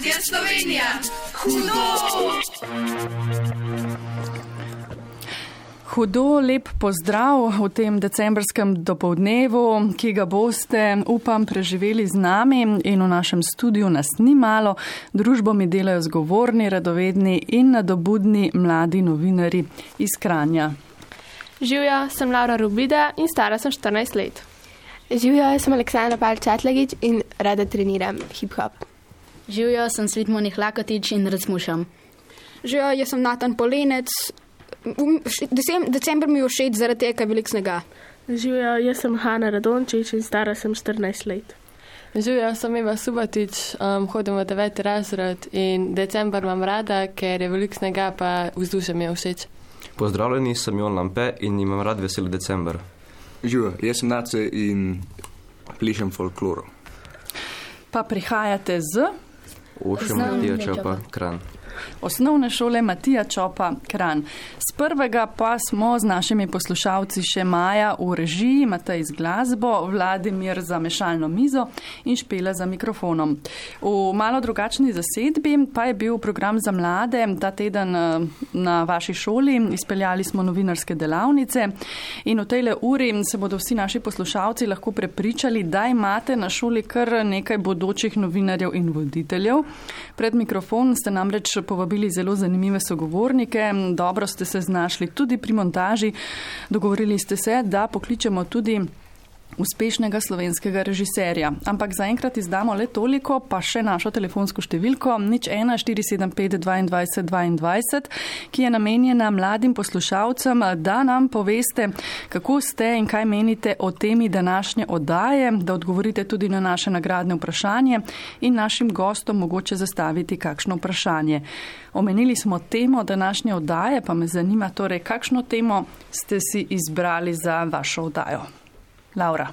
Radia Slovenija. Hudo! Hudo lep pozdrav v tem decembrskem dopoldnevu, ki ga boste, upam, preživeli z nami in v našem studiu nas ni malo. Družbo mi delajo zgovorni, radovedni in nadobudni mladi novinari iz Kranja. Živijo, sem Laura Rubida in stara sem 14 let. Živijo, sem Aleksandra Palčatlegič in rada treniram hip-hop. Živijo, sem Svitmonih Lakotič in razmušam. Živijo, jaz sem Natan Polenec. Decembr mi je všeč zaradi tega, ker je velik snega. Živijo, jaz sem Hanna Radončič in stara sem 14 let. Živijo, sem Eva Subatič, um, hodim v 9. razred in decembr imam rada, ker je velik snega, pa vzdušje mi je všeč. Pozdravljeni, sem Jon Lampe in imam rad vesel decembr. Živijo, jaz sem Nace in plišem folkloro. Pa prihajate z Ošem Matija Čopa, Kran. Osnovne šole Matija Čopa Kran. Z prvega pa smo z našimi poslušalci še Maja v režiji, Matej z glasbo, Vladimir za mešalno mizo in Špela za mikrofonom. V malo drugačni zasedbi pa je bil program za mlade ta teden eh, na vaši šoli. Izpeljali smo novinarske delavnice in v tej uri se bodo vsi naši poslušalci lahko prepričali, da imate na šoli kar nekaj bodočih novinarjev in voditeljev. Pred mikrofon ste namreč povabili zelo zanimive sogovornike, dobro ste se znašli tudi pri montaži. Dogovorili ste se, da pokličemo tudi uspešnega slovenskega režiserja. Ampak zaenkrat izdamo le toliko, pa še našo telefonsko številko nič 1 475 22 22, ki je namenjena mladim poslušalcem, da nam poveste, kako ste in kaj menite o temi današnje oddaje, da odgovorite tudi na naše nagradne vprašanje in našim gostom mogoče zastaviti kakšno vprašanje. Omenili smo temo današnje oddaje, pa me zanima torej, kakšno temo ste si izbrali za vašo oddajo. Laura.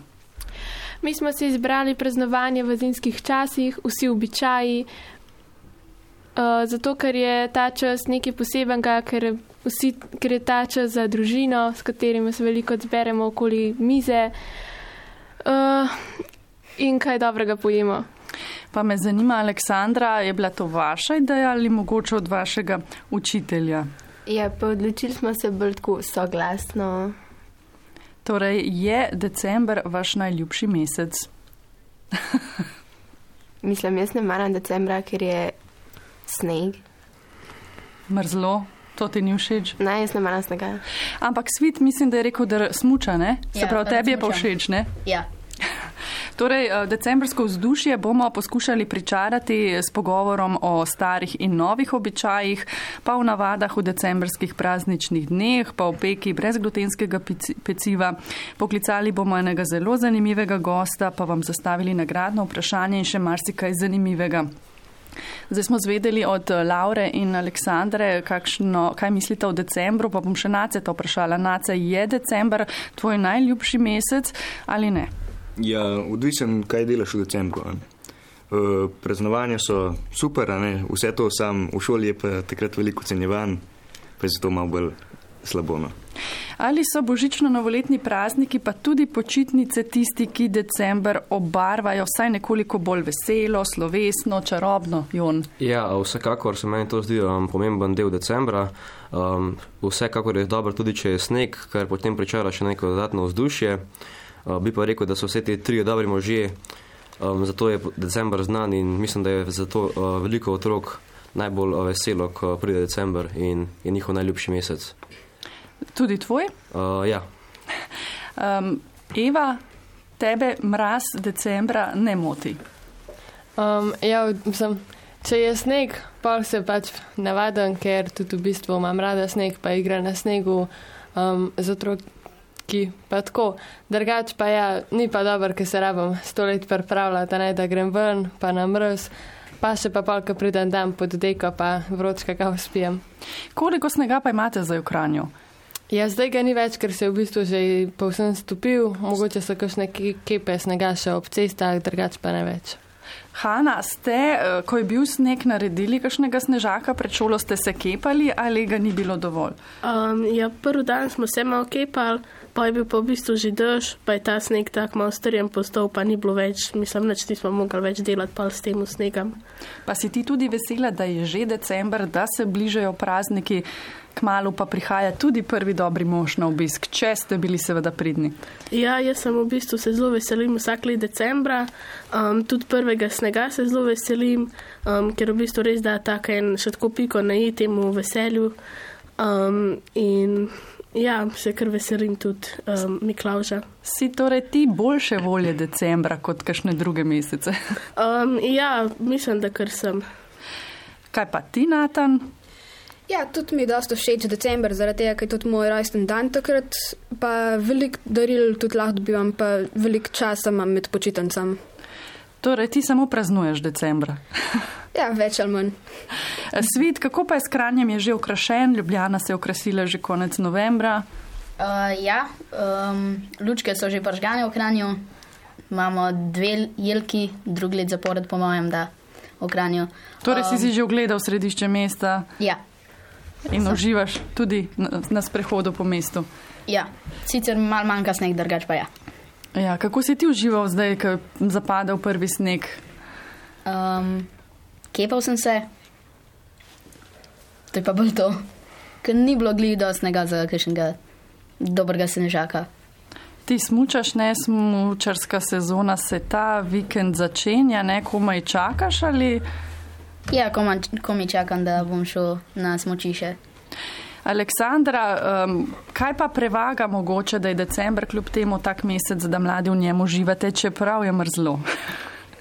Mi smo si izbrali praznovanje v zimskih časih, vsi običaji, uh, zato ker je ta čas nekaj posebenega, ker, vsi, ker je ta čas za družino, s katerimi se veliko zberemo okoli mize uh, in kaj dobrega pojemo. Pa me zanima, Aleksandra, je bila to vaša ideja ali mogoče od vašega učitelja? Ja, pa odločili smo se bolj tako soglasno. Torej, je december vaš najljubši mesec? Mislim, jaz ne maram decembra, ker je sneg. Mrzlo, to ti ni všeč? Ne, jaz ne maram snega. Ampak svit mislim, da je rekel, da smuča, ne? Se Ja, pravi, tebi je pa všeč, ne? Ja. Torej, eh, decembrsko vzdušje bomo poskušali pričarati s pogovorom o starih in novih običajih, pa v navadah v decembrskih prazničnih dneh, pa v peki brezglutenskega peciva. Poklicali bomo enega zelo zanimivega gosta, pa vam zastavili nagradno vprašanje in še marsikaj zanimivega. Zdaj smo zvedeli od eh, Laure in Aleksandre, kakšno, kaj mislite o decembru, pa bom še Nace to vprašala. Nace, je december tvoj najljubši mesec ali ne? Ja, odvisen, kaj delaš v decembru. a ne. Uh, praznovanja so super, a ne? vse to sam v šoli je pa takrat veliko cenjevan, pa je zato malo bolj slabo. No. Ali so božično-novoletni prazniki, pa tudi počitnice tisti, ki december obarvajo vsaj nekoliko bolj veselo, slovesno, čarobno, Jon? Ja, vsekakor se meni to zdi um, pomemben del decembra. Um, vsekakor je dobro tudi, če je sneg, ker potem pričara še neko dodatno vzdušje. Uh, bi pa rekel, da so vse te tri dobri možje, um, zato je decembr znan in mislim, da je zato uh, veliko otrok najbolj uh, veselo, ko pride decembr in je njihov najljubši mesec. Tudi tvoj? Uh, ja. Um, Eva, tebe mraz decembra ne moti. Um, ja, mislim, če je sneg, pa se pač navaden, ker tudi v bistvu imam rada sneg, pa igra na snegu um, z otroki. Pa tako, drugač pa ja, ni pa dobro, ker se rabim sto let pripravljati, ne, da grem ven, pa na mrz, pa še pa polka pridem dan pod deko, pa vročka ga spijem. Koliko snega pa imate zdaj v Kranju? Ja, zdaj ga ni več, ker se je v bistvu že povsem stopil, mogoče so kakšne ke- kepe snega še ob cestah, drugač pa ne več. Hanna, ste, eh, ko je bil sneg, naredili kakšnega snežaka pred šolo, ste se kepali ali ga ni bilo dovolj? Um, ja, prvi dan smo se malo kepali, pa je bil pa v bistvu že dež, pa je ta sneg tako malo strjen postal, pa ni bilo več, mislim, da nismo mogli več delati pa s tem snegom. Pa si ti tudi vesela, da je že december, da se bližajo prazniki, kmalo pa prihaja tudi prvi dobri mož na obisk, če ste bili seveda pridni. Ja, jaz sem v bistvu se zelo veselim vsak let decembra, um, tudi prvega snega se zelo veselim, um, ker v bistvu res da tako en še tako piko na i temu veselju. Um, in ja, se kar veselim tudi um, Miklauža. Si torej ti boljše volje decembra kot kakšne druge mesece? Um, ja, mislim, da kar sem. Kaj pa ti, Natan? Ja, tudi mi je dosta všeč december, zaradi tega, ker je tudi moj rojsten dan takrat, pa veliko daril tudi lahko dobivam, pa veliko časa imam med počitnicami. Torej, ti samo praznuješ decembra. Ja, več ali manj. Svet, kako pa je s kranjem, je že okrašen, Ljubljana se je okrasila že konec novembra. Uh, ja, um, lučke so že pržgane v kranju, imamo dve jelki, drugi let zapored, po mojem, da v kranju. Torej, um, si si že ogledal središče mesta Ja, in uživaš tudi na, na sprehodu po mestu. ja. sicer malo manjka sneg, drugač pa ja. Ja, kako si ti užival zdaj, ko je zapadel prvi sneg? Um, kepal sem se, to je pa bolj to, ker ni bilo glih dostnega za kakšnega dobrega snežaka. Ti smučaš, ne smučarska sezona se ta vikend začenja, ne komaj čakaš ali. Ja, ko, man, ko mi čakam, da bom šel na smočiše. Aleksandra, um, kaj pa prevaga mogoče, da je decembr kljub temu tak mesec, da mladi v njemu uživate, čeprav je mrzlo?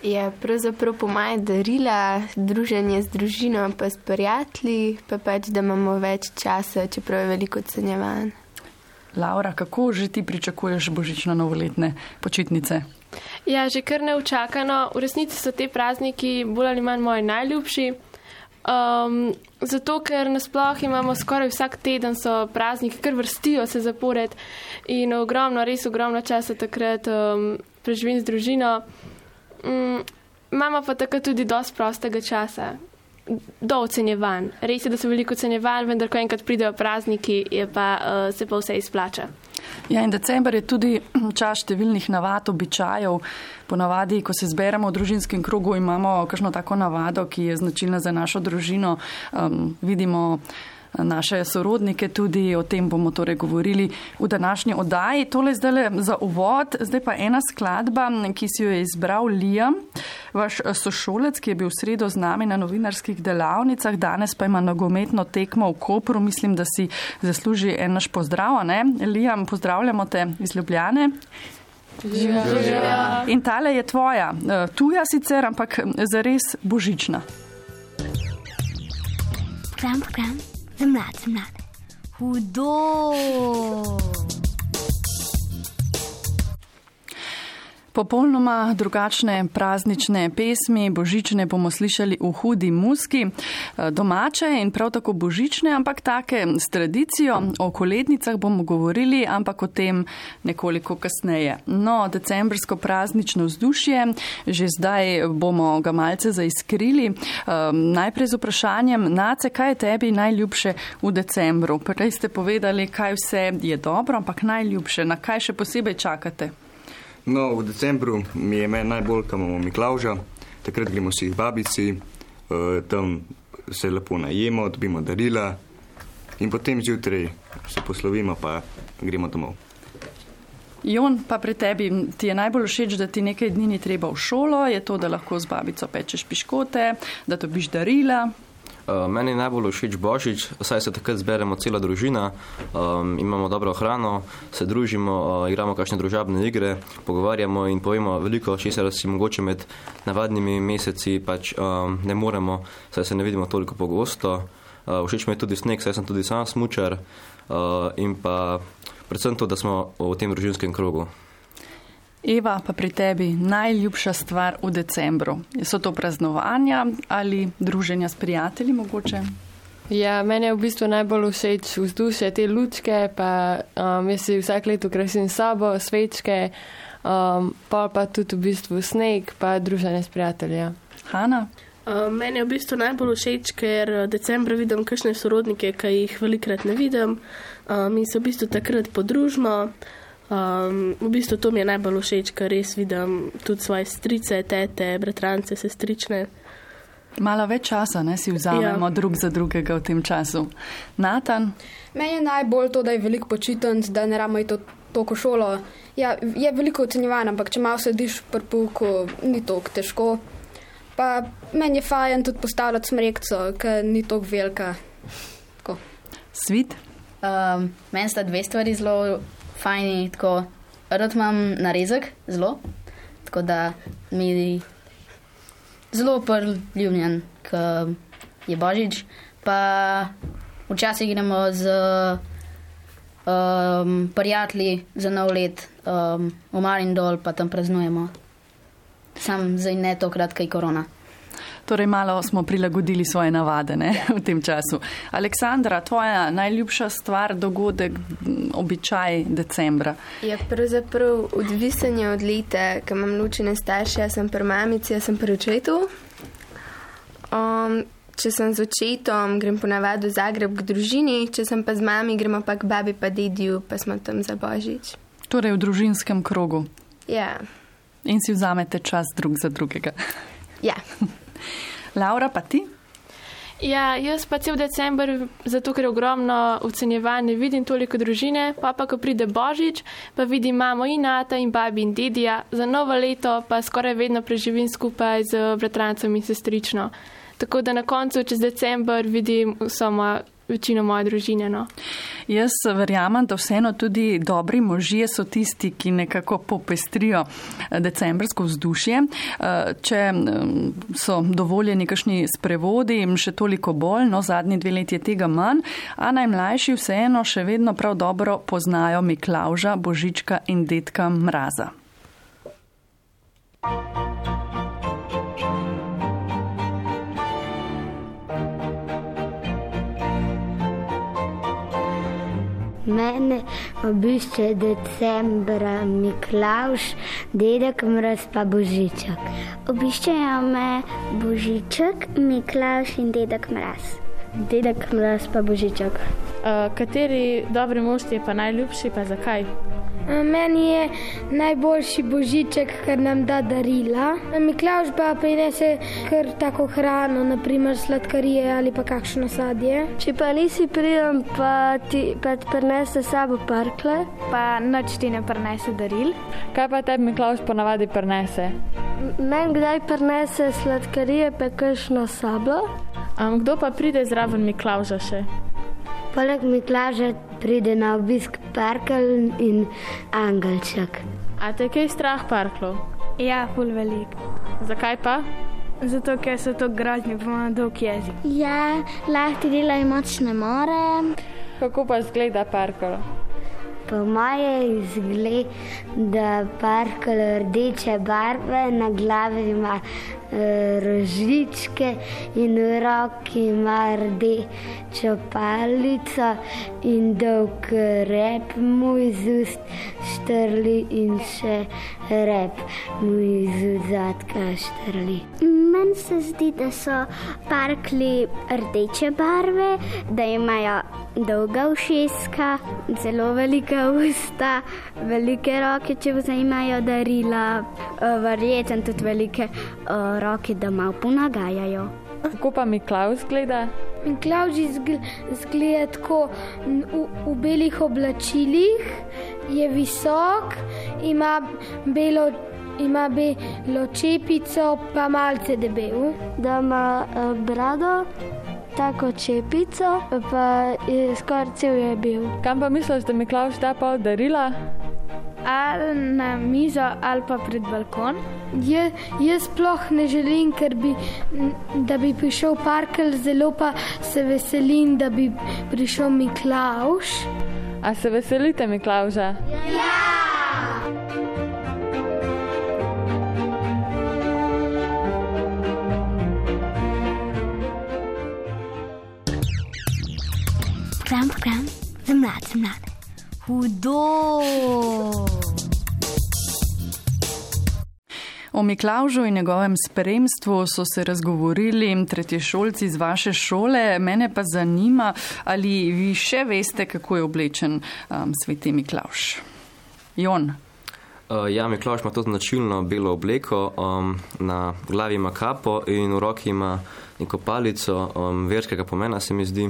Je pravzaprav po mojem darila, druženje z družino, pa s prijatelji, pa pač, da imamo več časa, čeprav je veliko cenjevan. Laura, kako že ti pričakuješ božično-novoletne počitnice? Ja, že kar neučakano. V resnici so te prazniki bolj ali manj moji najljubši. Um, zato, ker nasploh imamo skoraj vsak teden so prazniki, kar vrstijo se zapored in ogromno, res ogromno časa takrat um, preživim z družino. Um, imamo pa takrat tudi dosti prostega časa. Do ocenjevanj. Res je, da so veliko ocenjevanj, vendar ko enkrat pridejo prazniki, pa, uh, se pa vse izplača. Ja, in december je tudi čas številnih navad, običajev. Ponavadi, ko se zberemo v družinskem krogu, imamo kakšno tako navado, ki je značilna za našo družino. Um, vidimo naše sorodnike, tudi o tem bomo torej govorili v današnji oddaji. Tole zdaj za uvod, zdaj pa ena skladba, ki si jo je izbral Liam, vaš sošolec, ki je bil v sredo z nami na novinarskih delavnicah, danes pa ima nogometno tekmo v Kopru. Mislim, da si zasluži en naš pozdrav. Ne? Liam, pozdravljamo te iz Ljubljane. Ja. In tale je tvoja, tuja sicer, ampak zares božična. Program, program, za mlade, za mlade. Hudo! Popolnoma drugačne praznične pesmi, božične bomo slišali v hudi muski, domače in prav tako božične, ampak take s tradicijo. O kolednicah bomo govorili, ampak o tem nekoliko kasneje. No, decembrsko praznično vzdušje, že zdaj bomo ga malce zaiskrili. Um, najprej z vprašanjem, Nace, kaj je tebi najljubše v decembru? Prej ste povedali, kaj vse je dobro, ampak najljubše, na kaj še posebej čakate? No, v decembru mi je meni najbolj, kam imamo Miklauža, takrat gremo si k babici, uh, tam se lepo najemo, dobimo darila in potem zjutraj se poslovimo, pa gremo domov. Jon, pa pri tebi ti je najbolj všeč, da ti nekaj dni ni treba v šolo, je to, da lahko z babico pečeš piškote, da dobiš darila. Uh, meni je najbolj všeč Božič, saj se takrat zberemo cela družina, um, imamo dobro hrano, se družimo, uh, igramo kakšne družabne igre, pogovarjamo in povemo veliko, česar si mogoče med navadnimi meseci pač um, ne moremo, saj se ne vidimo toliko pogosto. Uh, všeč mi je tudi sneg, saj sem tudi sam smučar uh, in pa predvsem to, da smo v tem družinskem krogu. Eva, pa pri tebi najljubša stvar v decembru. So to praznovanja ali druženja s prijatelji mogoče? Ja, meni je v bistvu najbolj všeč vzdušje, te lučke, pa um, jaz si vsak let ukrasim sabo, svečke, um, pa pa tudi v bistvu sneg, pa druženje s prijatelji. Ja. Hanna? Uh, meni je v bistvu najbolj všeč, ker uh, decembra vidim kakšne sorodnike, ki jih velikrat ne vidim um, in se v bistvu takrat podružimo. Um, v bistvu to mi je najbolj všeč, ker res vidim tudi svoje strice, tete, bratrance, sestrične. Malo več časa ne, si vzamemo ja. drug za drugega v tem času. Natan? Meni je najbolj to, da je veliko počitnic, da ne ramo iti toliko šolo. Ja, je veliko ocenjevanja, ampak če malo sediš v prpuku, ni toliko težko. Pa meni je fajn tudi postavljati smrekco, ker ni tako velika. Tako. Svit? Um, meni sta dve stvari zelo fajni. Tako, rad imam narezek, zelo. Tako da mi je zelo prljubljen, ker je božič. Pa včasih gremo z um, prijatelji za nov let um, v Marindol, pa tam praznujemo sam zdaj ne tokrat, kaj korona. Torej, malo smo prilagodili svoje navade ne, v tem času. Aleksandra, tvoja najljubša stvar, dogodek, običaj decembra? Je ja, pravzaprav odvisen od leta, ker imam ločene starše, jaz sem pri mamici, jaz sem pri očetu. Um, če sem z očetom, grem ponavadi v Zagreb k družini, če sem pa z mami, gremo pa k babi pa dediju, pa smo tam za božič. Torej, v družinskem krogu. Ja. In si vzamete čas drug za drugega. Ja. Laura, pa ti? Ja, jaz pa cel decembr, zato ker je ogromno ocenjevanje, vidim toliko družine, pa pa ko pride Božič, pa vidim mamo in nata in babi in dedija, za novo leto pa skoraj vedno preživim skupaj z bratrancem in sestrično. Tako da na koncu čez decembr vidim vso mojo večino moje družine. No. Jaz verjamem, da vseeno tudi dobri možje so tisti, ki nekako popestrijo eh, decembrsko vzdušje. Eh, če mm, so dovoljeni kakšni sprevodi, jim še toliko bolj, no zadnji dve leti je tega manj, a najmlajši vseeno še vedno prav dobro poznajo Miklauža, Božička in detka Mraza. Thank you. Mene obišče decembra Miklaš, dedek mraz pa Božiček. Obiščejo me Božiček, Miklaš in dedek mraz. Dedek mraz pa Božiček. Uh, kateri dobri mož je pa najljubši, pa zakaj? Meni je najboljši božiček, ker nam da darila. Miklaš pa prinese kar tako hrano, naprimer sladkarije ali pa kakšno sadje. Če pa nisi pridem, pa ti pa prinese sabo parkle. Pa noč ti ne prinese daril. Kaj pa tebi Miklaš ponavadi prinese? Meni kdaj prinese sladkarije, pa kakšno sabo. Um, kdo pa pride zraven Miklaža še? Poleg Miklaža pride na obisk parkel in angelček. A te kaj strah parklov? Ja, pol velik. Zakaj pa? Zato, ker so to grožnje, pa ima dolg jezik. Ja, lahko delajo močne more. Kako pa zgleda parkel? Po moje izgleda parkel rdeče barve, na glavi ima rožičke in v roki ima rdečo palico in dolg rep mu iz ust štrli in še rep mu iz zadka štrli. Meni se zdi, da so parkli rdeče barve, da imajo dolga ušeska, zelo velika usta, velike roke, če vzajemajo darila, eh, verjetno tudi velike uh, roke, da malo ponagajajo. Kako pa Miklaus gleda? Miklaus izgleda tako v, v belih oblačilih, je visok, ima belo, ima belo čepico, pa malce debel. Da ima uh, brado. Tako čepico, pa je skoraj cel je bil. Kam pa misliš, da mi Klaus da pa darila? ali na mizo ali pa pred balkon. Je, jaz sploh ne želim, bi, da bi prišel parkel, zelo pa se veselim, da bi prišel Miklaus. A se veselite Miklausa? Ja! Program, program, za mlade, za mlade. Hudo! O Miklaužu in njegovem spremstvu so se razgovorili tretji šolci iz vaše šole. Mene pa zanima, ali vi še veste, kako je oblečen um, sveti Miklauž. Jon. Uh, ja, Miklauž ima to značilno belo obleko, um, na glavi ima kapo in v roki ima neko palico um, verskega pomena, se mi zdi.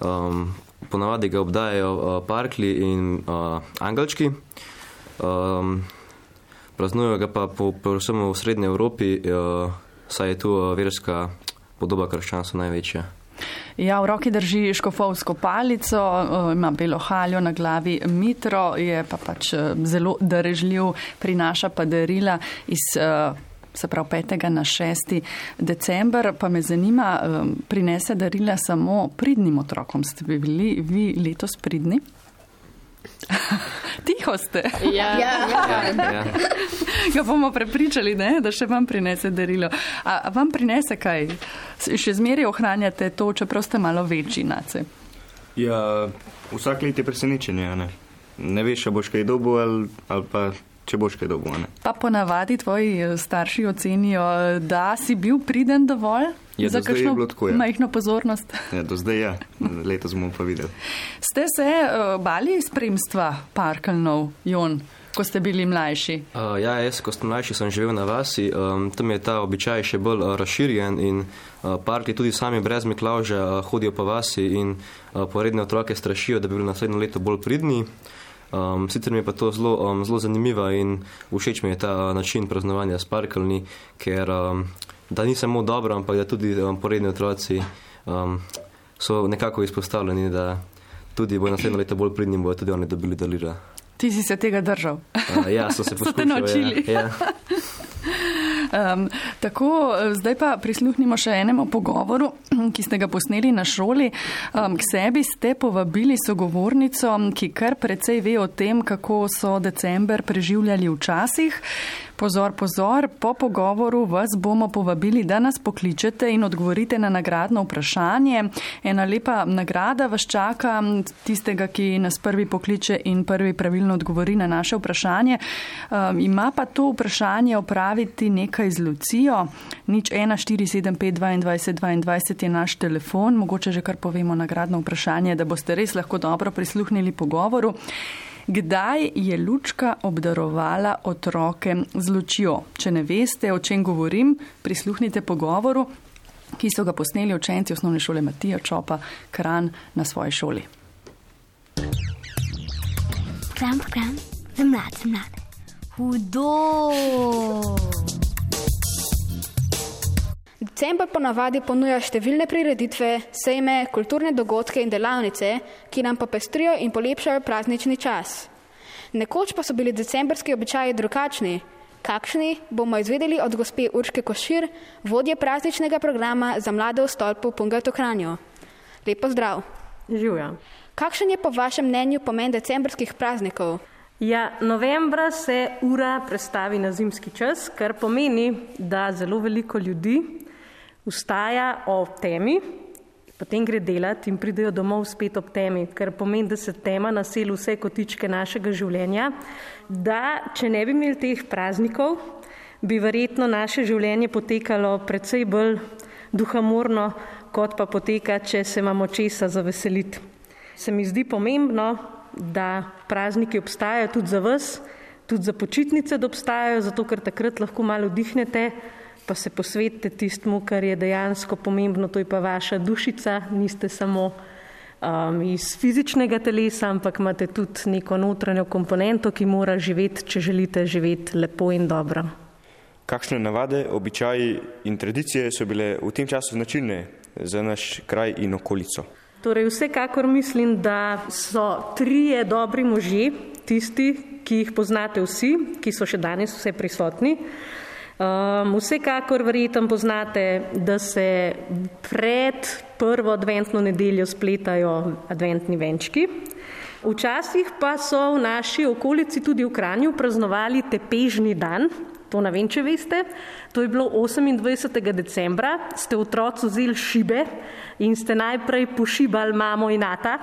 Um, ponavadi ga obdajajo uh, parkli in uh, angelčki. Um, praznujejo ga pa po, predvsem v srednji Evropi, uh, saj je tu uh, verska podoba krščanstva največja. Ja, v roki drži škofovsko palico, ima belo haljo na glavi, mitro je pa pač zelo darežljiv, prinaša pa darila iz se pravi 5. na 6. december, pa me zanima, prinese darila samo pridnim otrokom. Ste bi bili vi letos pridni? Tiho ste. Ja, ja. ja. ja. Ga bomo prepričali, ne? da še vam prinese darilo. A, a vam prinese kaj? Še zmeraj ohranjate to, čeprav ste malo večji nace. Ja, vsak let je presenečenje. Ne, ne veš, če boš kaj dobil ali, ali pa če boš kaj dobil. Pa ponavadi tvoji eh, starši ocenijo, da si bil priden dovolj. Ja, za kakšno ja. majhno pozornost? Ja, do zdaj je, ja. letos bomo pa videli. Ste se uh, bali spremstva parkalnov, Jon, ko ste bili mlajši? Uh, ja, jaz, ko sem mlajši, sem živel na vasi, um, tam je ta običaj še bolj uh, razširjen in uh, parki tudi sami brez Miklauža uh, hodijo po vasi in uh, poredne otroke strašijo, da bi bili naslednjo leto bolj pridni. Um, sicer mi je pa to zelo, um, zelo zanimivo in všeč mi je ta uh, način praznovanja s parkalni, ker um, da ni samo dobro, ampak da tudi um, poredni otroci um, so nekako izpostavljeni, da tudi bo naslednjo leto bolj pridni in bodo tudi oni dobili dalira. Ti si se tega držal. Uh, ja, so se poskušali. Ste naučili. Ja, ja. Um, tako, zdaj pa prisluhnimo še enemu pogovoru, ki ste ga posneli na šoli. Um, k sebi ste povabili sogovornico, ki kar precej ve o tem, kako so december preživljali včasih. Pozor, pozor, po pogovoru vas bomo povabili, da nas pokličete in odgovorite na nagradno vprašanje. Ena lepa nagrada vas čaka, tistega, ki nas prvi pokliče in prvi pravilno odgovori na naše vprašanje. Um, ima pa to vprašanje opraviti nekaj z Lucijo. Nič 1475-22-22 je naš telefon, mogoče že kar povemo nagradno vprašanje, da boste res lahko dobro prisluhnili pogovoru. Kdaj je Lučka obdarovala otroke z lučjo? Če ne veste, o čem govorim, prisluhnite pogovoru, ki so ga posneli učenci osnovne šole Matija Čopa Kran na svoji šoli. Program, program, za mlade, za mlade. Hudo! December ponavadi ponuja številne prireditve, sejme, kulturne dogodke in delavnice, ki nam popestrijo in polepšajo praznični čas. Nekoč pa so bili decembrski običaji drugačni. Kakšni bomo izvedeli od gospe Urške Košir, vodje prazničnega programa za mlade v stolpu Pungato Kranjo. Lepo zdrav. Živja. Kakšen je po vašem mnenju pomen decembrskih praznikov? Ja, novembra se ura prestavi na zimski čas, kar pomeni, da zelo veliko ljudi vstaja o temi, potem gre delati in pridejo domov spet ob temi, kar pomeni, da se tema naseli vse kotičke našega življenja, da če ne bi imeli teh praznikov, bi verjetno naše življenje potekalo precej bolj duhamorno, kot pa poteka, če se imamo česa zaveseliti. Se mi zdi pomembno, da prazniki obstajajo tudi za vas, tudi za počitnice, da obstajajo, zato ker takrat lahko malo vdihnete, pa se posvetite tistmu, kar je dejansko pomembno, to je pa vaša dušica, niste samo um, iz fizičnega telesa, ampak imate tudi neko notranjo komponento, ki mora živeti, če želite živeti lepo in dobro. Kakšne navade, običaji in tradicije so bile v tem času značilne za naš kraj in okolico? Torej, vsekakor mislim, da so trije dobri možje, tisti, ki jih poznate vsi, ki so še danes vse prisotni. Um, vsekakor verjetno poznate, da se pred prvo adventno nedeljo spletajo adventni venčki. Včasih pa so v naši okolici tudi v Kranju praznovali tepežni dan, to ne vem, če veste. To je bilo 28. decembra, ste otroci vzeli šibe in ste najprej pošibali mamo in ata,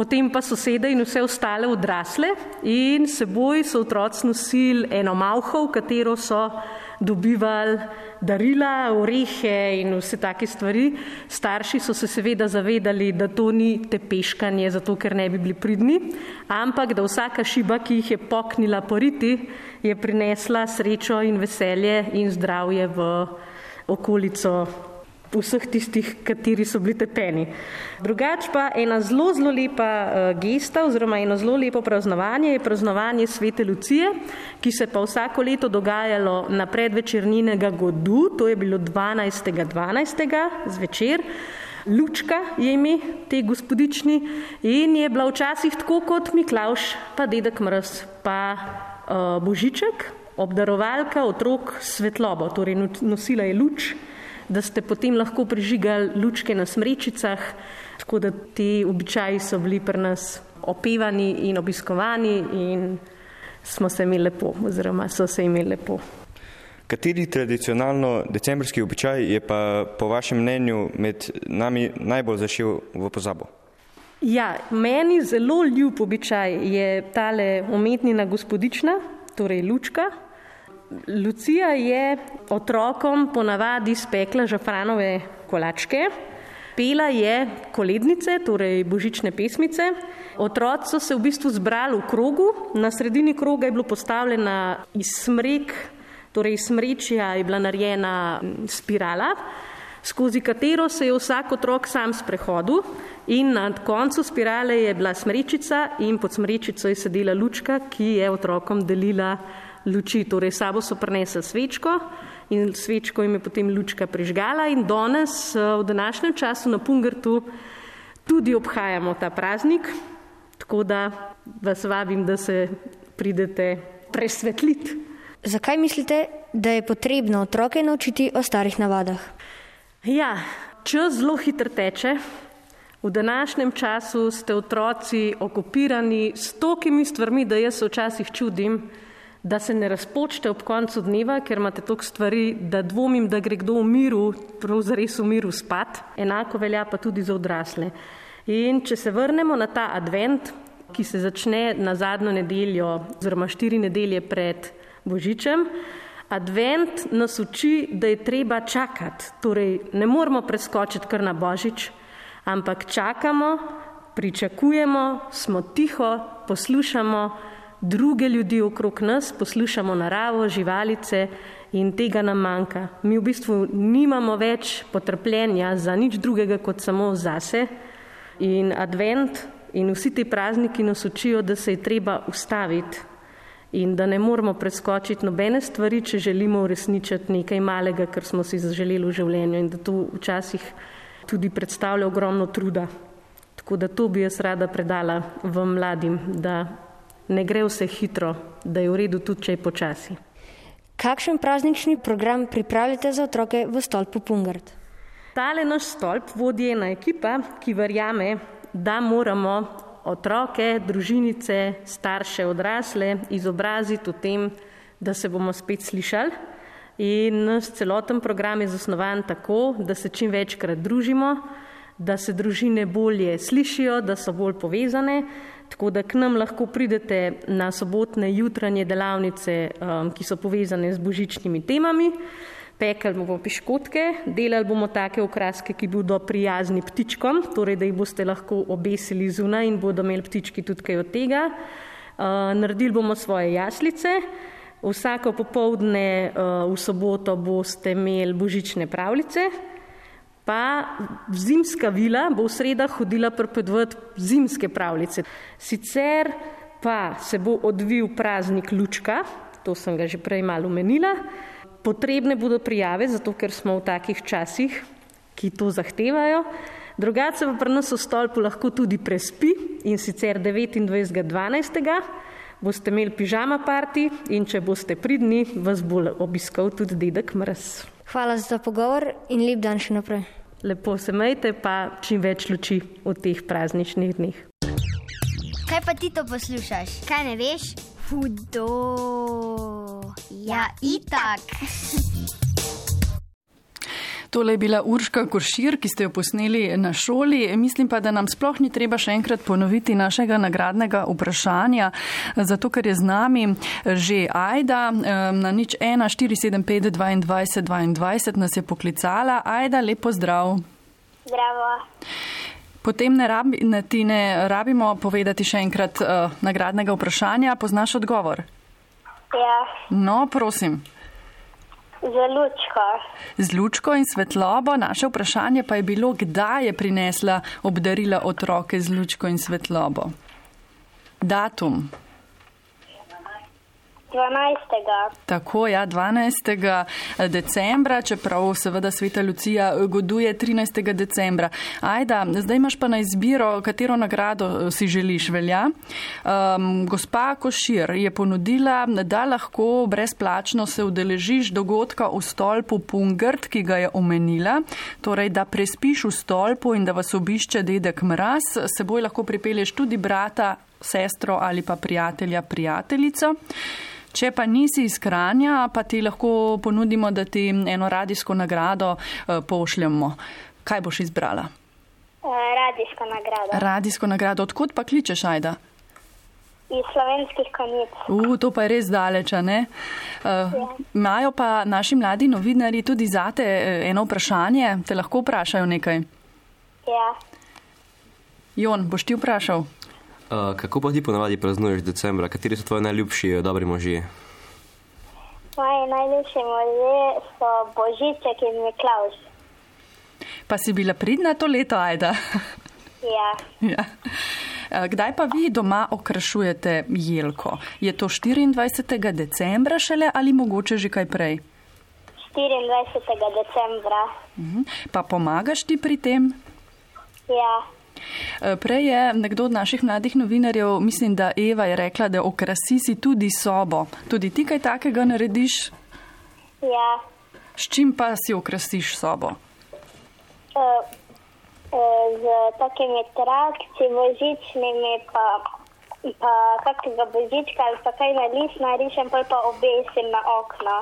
potem pa sosede in vse ostale odrasle in seboj so otroci nosili eno malho, v katero so dobivali darila, orehe in vse take stvari. Starši so se seveda zavedali, da to ni tepeškanje, zato ker ne bi bili pridni, ampak da vsaka šiba, ki jih je poknila poriti, je prinesla srečo in veselje in zdravje v okolico vseh tistih, kateri so bili tepeni. Drugač pa ena zelo, zelo lepa uh, gesta oziroma eno zelo lepo praznovanje je praznovanje Svete Lucije, ki se pa vsako leto dogajalo na predvečernjinega godu, to je bilo 12.12. 12. zvečer. Lučka je ime te gospodični in je bila včasih tako kot Miklauš, pa dedek Mrz, pa uh, Božiček, obdarovalka otrok svetlobo, torej nosila je luč da ste potem lahko prižigali lučke na smrečicah, tako da ti običaji so bili pri nas opevani in obiskovani in smo se imeli lepo, oziroma so se imeli lepo. Kateri tradicionalno decembrski običaj je pa po vašem mnenju med nami najbolj zašel v pozabo? Ja, meni zelo ljub običaj je tale umetnina gospodična, torej lučka, Lucija je otrokom ponavadi spekla žafranove kolačke, pela je kolednice, torej božične pesmice. Otroci so se v bistvu zbrali v krogu, na sredini kroga je bilo postavljena iz smrek, torej iz smrečja je bila narejena spirala, skozi katero se je vsak otrok sam sprehodil in na koncu spirale je bila smrečica in pod smrečico je sedela lučka, ki je otrokom delila luči, torej sabo so prinesli svečko in svečko jim je potem lučka prižgala in danes eh, v današnjem času na Pungrtu tudi obhajamo ta praznik, tako da vas vabim, da se pridete presvetliti. Zakaj mislite, da je potrebno otroke naučiti o starih navadah? Ja, čas zelo hitro teče. V današnjem času ste otroci okupirani s tokimi stvarmi, da jaz se včasih čudim, da se ne razpočte ob koncu dneva, ker imate toliko stvari, da dvomim, da gre kdo v miru, pravzaprav v miru spat. Enako velja pa tudi za odrasle. In če se vrnemo na ta advent, ki se začne na zadnjo nedeljo, oziroma štiri nedelje pred Božičem, advent nas uči, da je treba čakati. Torej, ne moramo preskočiti kar na Božič, ampak čakamo, pričakujemo, smo tiho, poslušamo, druge ljudi okrog nas, poslušamo naravo, živalice in tega nam manjka. Mi v bistvu nimamo več potrpljenja za nič drugega kot samo zase in advent in vsi ti prazniki nas učijo, da se je treba ustaviti in da ne moramo preskočiti nobene stvari, če želimo uresničiti nekaj malega, kar smo si zaželeli v življenju in da to včasih tudi predstavlja ogromno truda. Tako da to bi jaz rada predala vam mladim, da ne gre vse hitro, da je v redu tudi, če je počasi. Kakšen praznični program pripravljate za otroke v stolpu Pungard? Tale naš stolp vodi ena ekipa, ki verjame, da moramo otroke, družinice, starše, odrasle izobraziti v tem, da se bomo spet slišali. In naš celoten program je zasnovan tako, da se čim večkrat družimo, da se družine bolje slišijo, da so bolj povezane, Tako da k nam lahko pridete na sobotne jutranje delavnice, um, ki so povezane z božičnimi temami. Pekli bomo piškotke, delali bomo take okraske, ki bodo prijazni ptičkom, torej da jih boste lahko obesili zunaj in bodo imeli ptički tudi kaj od tega. Uh, naredili bomo svoje jaslice. Vsako popovdne uh, v soboto boste imeli božične pravljice, pa zimska vila bo v sredah hodila prepedvati zimske pravljice. Sicer pa se bo odvil praznik Lučka, to sem ga že prej malo omenila. Potrebne bodo prijave, zato ker smo v takih časih, ki to zahtevajo. Drugače pa pri nas v stolpu lahko tudi prespi in sicer 29.12. boste imeli pižama parti in če boste pridni, vas bo obiskal tudi dedek Mraz. Hvala za pogovor in lep dan še naprej lepo se majte, pa čim več luči v teh prazničnih dneh. Kaj pa ti to poslušaš? Kaj ne veš? Hudo. Ja, itak. Tole je bila Urška Koršir, ki ste jo posneli na šoli. Mislim pa, da nam sploh ni treba še enkrat ponoviti našega nagradnega vprašanja, zato ker je z nami že Ajda na nič 1, 4, 7, 5, 22, 22 nas je poklicala. Ajda, lepo zdrav. Zdravo. Potem ne, rabi, ne, ti ne rabimo povedati še enkrat uh, nagradnega vprašanja. Poznaš odgovor? Ja. No, prosim. Z lučko. Z lučko in svetlobo. Naše vprašanje pa je bilo, kdaj je prinesla obdarila otroke z lučko in svetlobo. Datum. 12. Tako, ja, 12. decembra, čeprav seveda Sveta Lucija goduje 13. decembra. Ajda, zdaj imaš pa na izbiro, katero nagrado si želiš, velja. Um, gospa Košir je ponudila, da lahko brezplačno se udeležiš dogodka v stolpu Pungrt, ki ga je omenila, torej da prespiš v stolpu in da vas obišče dedek Mraz, seboj lahko pripelješ tudi brata, sestro ali pa prijatelja, prijateljico. Če pa nisi iz Kranja, pa ti lahko ponudimo, da ti eno radijsko nagrado uh, pošljemo. Kaj boš izbrala? Uh, radijsko nagrado. Radijsko nagrado. Odkud pa kličeš, Ajda? Iz slovenskih konic. Uh, to pa je res daleč, ne? Imajo uh, pa naši mladi novinari tudi zate eno vprašanje. Te lahko vprašajo nekaj? Ja. Jon, boš ti vprašal? Uh, kako pa ti ponavadi praznuješ decembra? Kateri so tvoji najljubši dobri možje? Moji najljubši možje so Božiček in Miklaus. Pa si bila pridna to leto, Ajda? Ja. ja. Kdaj pa vi doma okrašujete jelko? Je to 24. decembra šele ali mogoče že kaj prej? 24. decembra. Mhm. Pa pomagaš ti pri tem? Ja. Prej je nekdo od naših mladih novinarjev, mislim, da Eva je rekla, da okrasi si tudi sobo. Tudi ti kaj takega narediš? Ja. S čim pa si okrasiš sobo? Uh, uh, z takimi trakci, božičnimi, pa, pa kakega božička ali pa kaj na list narišem, pa pa obesim na okno.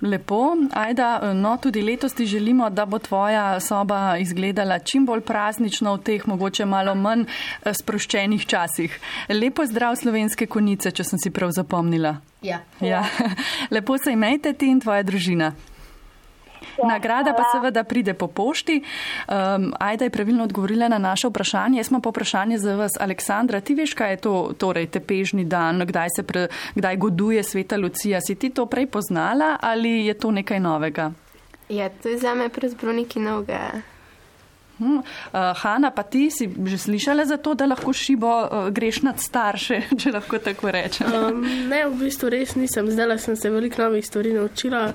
Lepo, Ajda, no tudi letos ti želimo, da bo tvoja soba izgledala čim bolj praznično v teh mogoče malo manj sproščenih časih. Lepo zdrav slovenske konice, če sem si prav zapomnila. Ja. ja. Lepo se imejte ti in tvoja družina. Nagrada pa seveda pride po pošti. Um, Ajda je pravilno odgovorila na naše vprašanje. Jaz imam pa vprašanje za vas, Aleksandra. Ti veš, kaj je to torej, tepežni dan, kdaj se pre, kdaj goduje sveta Lucija? Si ti to prej poznala ali je to nekaj novega? Ja, to je za me prezbroniki novega. Hmm. Uh, Hanna, pa ti si že slišala za to, da lahko šibo uh, greš nad starše, če lahko tako rečem? Um, ne, v bistvu res nisem. Zdaj sem se veliko novih stvari naučila.